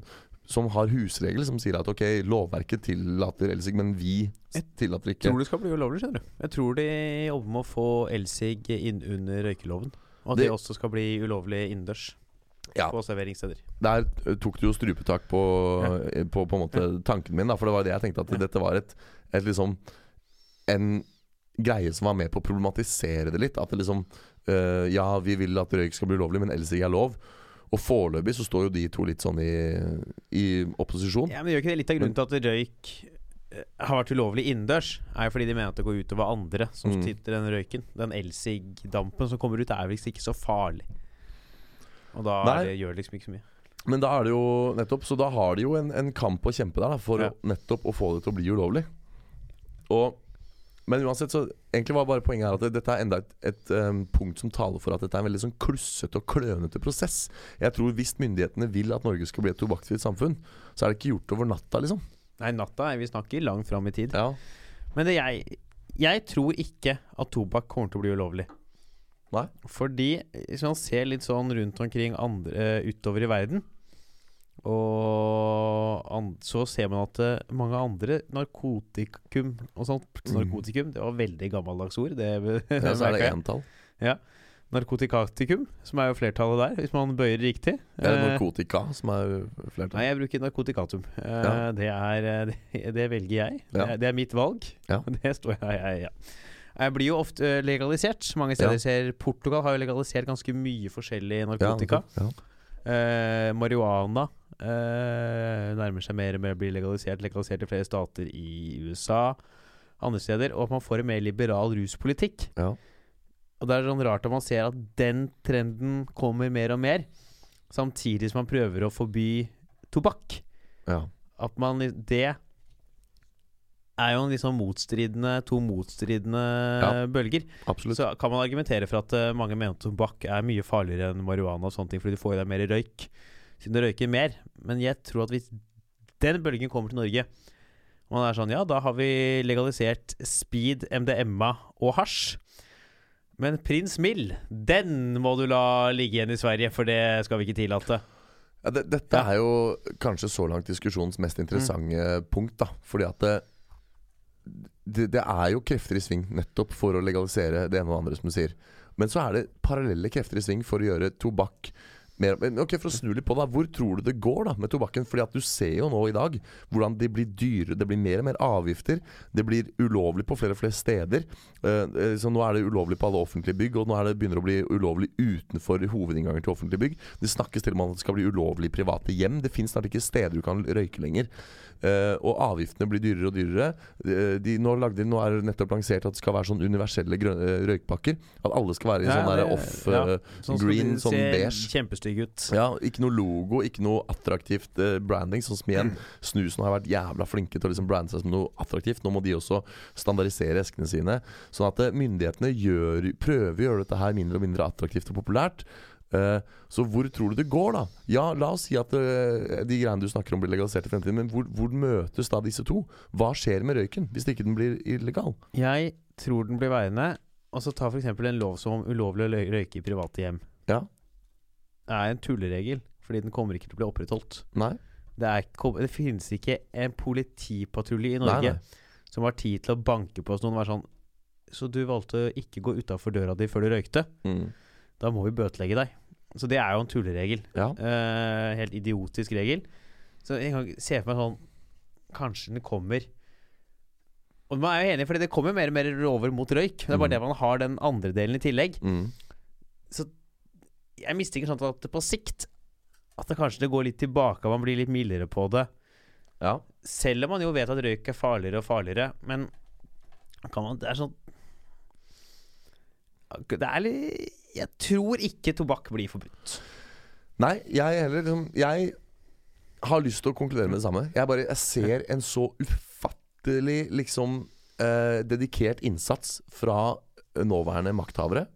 som har husregler som sier at ok, lovverket tillater elsig, men vi tillater ikke. Jeg tror det skal bli ulovlig, skjønner du. Jeg tror de jobber med å få elsig inn under røykeloven. Og at det, Det- også skal bli ulovlig innendørs Ja. på serveringssteder. Der eh, tok du jo strupetak på, ja. på, på en måte tanken min, da, for det var det jeg tenkte at Ja. dette var et, et liksom En greie som var med på å problematisere det litt. At det liksom uh, Ja, vi vil at røyk skal bli ulovlig, men elsig er lov. Og foreløpig så står jo de to litt sånn i, i opposisjon. Ja, men Gjør ikke det litt av grunnen til at røyk eh, har vært ulovlig innendørs? Er jo fordi de mener at det går utover andre som Mm. i den røyken. Den elsig-dampen som kommer ut, er visst ikke så farlig. Og da er det, gjør det liksom ikke så mye. Men da er det jo nettopp Så da har de jo en, en kamp å kjempe der da, for Ja. nettopp å få det til å bli ulovlig. Og men uansett, så egentlig var bare poenget her at dette er enda et, et um, punkt som taler for at dette er en veldig sånn klussete og klønete prosess. Jeg tror hvis myndighetene vil at Norge skal bli et tobakksfritt samfunn, så er det ikke gjort over natta, liksom. Nei, natta er vi snakker langt fram i tid. Ja. Men det jeg Jeg tror ikke at tobakk kommer til å bli ulovlig. Nei. Fordi hvis man ser litt sånn rundt omkring andre, utover i verden Og så ser man at eh, mange andre narkotikum og sånt Mm. Narkotikum, det var veldig gammeldags ord. Det, det ja så er det entall. Narkotikatikum, som er jo flertallet der, hvis man bøyer riktig. Det er det narkotika som er flertallet? Nei, jeg bruker narkotikatum. Eh, Ja. det, er, eh, det, det velger jeg. Ja. Det, er, mitt valg. Ja. Det står jeg, jeg ja. Jeg blir jo ofte eh, legalisert. Mange steder Ja. ser Portugal har jo legalisert ganske mye forskjellig narkotika. Ja, Eh, marihuana eh, nærmer seg mer og mer å bli legalisert. Legalisert i flere stater i USA, andre steder. Og at man får en mer liberal ruspolitikk. ja. Og det er sånn rart at man ser at den trenden kommer mer og mer, samtidig som man prøver å forby tobakk. ja. At man Det er jo en sånn motstridende to motstridende Ja. bølger. Absolutt. Så kan man argumentere for at eh, mange mener at tobakk er mye farligere enn marihuana og sånne ting, fordi du får i deg mer røyk siden det røyker mer. Men jeg tror at hvis den bølgen kommer til Norge, og man er sånn Ja, da har vi legalisert speed, MDMA og hasj. Men Prins Mill, den må du la ligge igjen i Sverige, for det skal vi ikke tillate. Ja, det, dette Ja. er jo kanskje så langt diskusjonens mest interessante punkt. da Fordi at det, det, det er jo krefter i sving nettopp for å legalisere det ene og det andre, som du sier. Men så er det parallelle krefter i sving for å gjøre tobakk mer men Ok, For å snu litt på det, hvor tror du det går da med tobakken? Fordi at du ser jo nå i dag hvordan det blir dyrere, det blir mer og mer avgifter. Det blir ulovlig på flere og flere steder. Eh, så nå er det ulovlig på alle offentlige bygg, og nå er det begynner å bli ulovlig utenfor hovedinnganger til offentlige bygg. Det snakkes til og med om at det skal bli ulovlig i private hjem. Det finnes snart ikke steder du kan røyke lenger. Eh, og avgiftene blir dyrere og dyrere. Eh, de, nå, lagde, nå er det nettopp lansert at det skal være sånn universelle grøn, eh, røykpakker. At alle skal være i Ja, sånn der det- off ja. eh, Sånn green, sånn beige. Ut. Ja, ikke noe logo, ikke noe attraktivt eh, branding. Sånn som igjen Snusen har vært jævla flinke til å liksom brande seg som noe attraktivt. Nå må de også standardisere eskene sine. Sånn at eh, myndighetene gjør, prøver å gjøre dette her mindre og mindre attraktivt og populært. Eh, så hvor tror du det går, da? Ja, la oss si at eh, de greiene du snakker om blir legalisert i fremtiden, men hvor, hvor møtes da disse to? Hva skjer med røyken hvis ikke den blir illegal? Jeg tror den blir værende. Og så ta f.eks. en lov som ulovlig å røyke i private hjem. Ja. Er en tulleregel, fordi den kommer ikke til å bli opprettholdt. Nei? Det, er, det finnes ikke en politipatrulje i Norge nei. som har tid til å banke på oss noen og være sånn Så du valgte å ikke gå utafor døra di før du røykte? Mm. Da må vi bøtelegge deg. Så det er jo en tulleregel. Ja. Eh, helt idiotisk regel. Så jeg kan se for meg sånn Kanskje den kommer Og man er jo enig, for det kommer mer og mer over mot røyk. Det er bare Mm. det man har den andre delen i tillegg. Mm. Jeg mistenker sånn at på sikt At det kanskje det går litt tilbake, og man blir litt mildere på det. ja. Selv om man jo vet at røyk er farligere og farligere. Men kan man Det er sånn Det er litt Jeg tror ikke tobakk blir forbudt. Nei, jeg heller liksom, Jeg har lyst til å konkludere med det samme. Jeg bare Jeg ser en så ufattelig liksom eh, dedikert innsats fra nåværende makthavere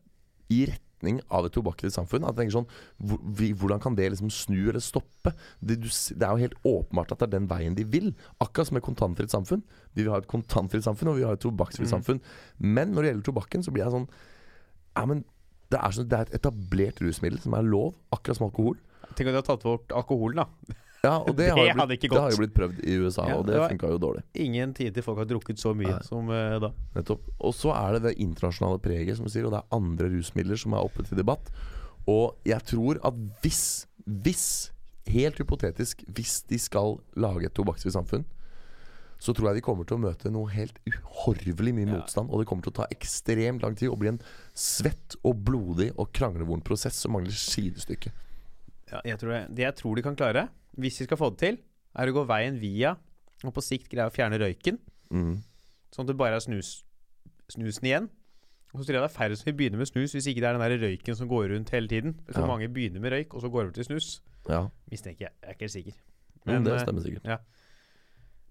i retning av et tobakkfritt samfunn. At jeg tenker sånn Hvordan kan det liksom snu eller stoppe? Det, det er jo helt åpenbart at det er den veien de vil. Akkurat som et kontantfritt samfunn. Vi vil ha et kontantfritt samfunn, og vi vil ha et tobakksfritt Mm. samfunn. Men når det gjelder tobakken, så blir jeg sånn Ja, men det er, sånn, det er et etablert rusmiddel som er lov, akkurat som alkohol. Tenk om de har tatt bort alkoholen, da. Ja, og det, Det har, jo blitt, ikke det har jo blitt prøvd i USA, Ja, og det det funka jo dårlig. Ingen tid til folk har drukket så mye Nei. som uh, da. Nettopp. Og så er det det internasjonale preget, som du sier, og det er andre rusmidler som er oppe til debatt. Og jeg tror at hvis, hvis, helt hypotetisk, hvis de skal lage et tobakksfritt samfunn, så tror jeg de kommer til å møte noe helt uhorvelig mye Ja. motstand. Og det kommer til å ta ekstremt lang tid og bli en svett og blodig og kranglevond prosess som mangler sidestykke. Ja, jeg tror det, det jeg tror de kan klare, hvis vi skal få det til, er å gå veien via og på sikt greie å fjerne røyken, Mm. sånn at det bare er snus, snusen igjen. Og så tror jeg det er færre som vil begynne med snus hvis ikke det er den der røyken som går rundt hele tiden. Så Ja. mange begynner med røyk, og så går over til snus. Ja, Mistenker jeg. Jeg er ikke helt sikker. men, det eh, stemmer sikkert. Ja.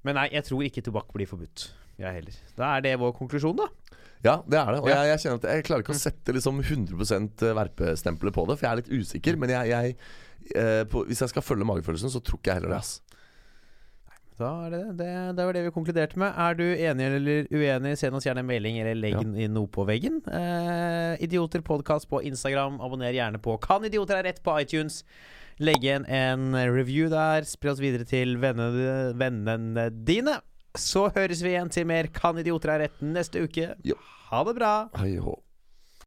men nei, jeg tror ikke tobakk blir forbudt. Jeg heller. Da er det vår konklusjon, da. Ja, det er det. Og jeg, jeg kjenner at jeg klarer ikke å sette liksom 100% verpestempelet på det, for jeg er litt usikker. Men jeg, jeg eh, på, hvis jeg skal følge magefølelsen, så tror ikke jeg heller det. ass Da er det, det, det var det vi konkluderte med. Er du enig eller uenig, send oss gjerne en melding eller legg Ja. noe på veggen. Eh, idioter podkast på Instagram. Abonner gjerne på Kan idioter ha rett på iTunes. Legg igjen en review der. Spre oss videre til vennene, vennene dine. Så høres vi igjen til mer Kan idioter ha rett neste uke. Jo. Ha det bra. Hei hå.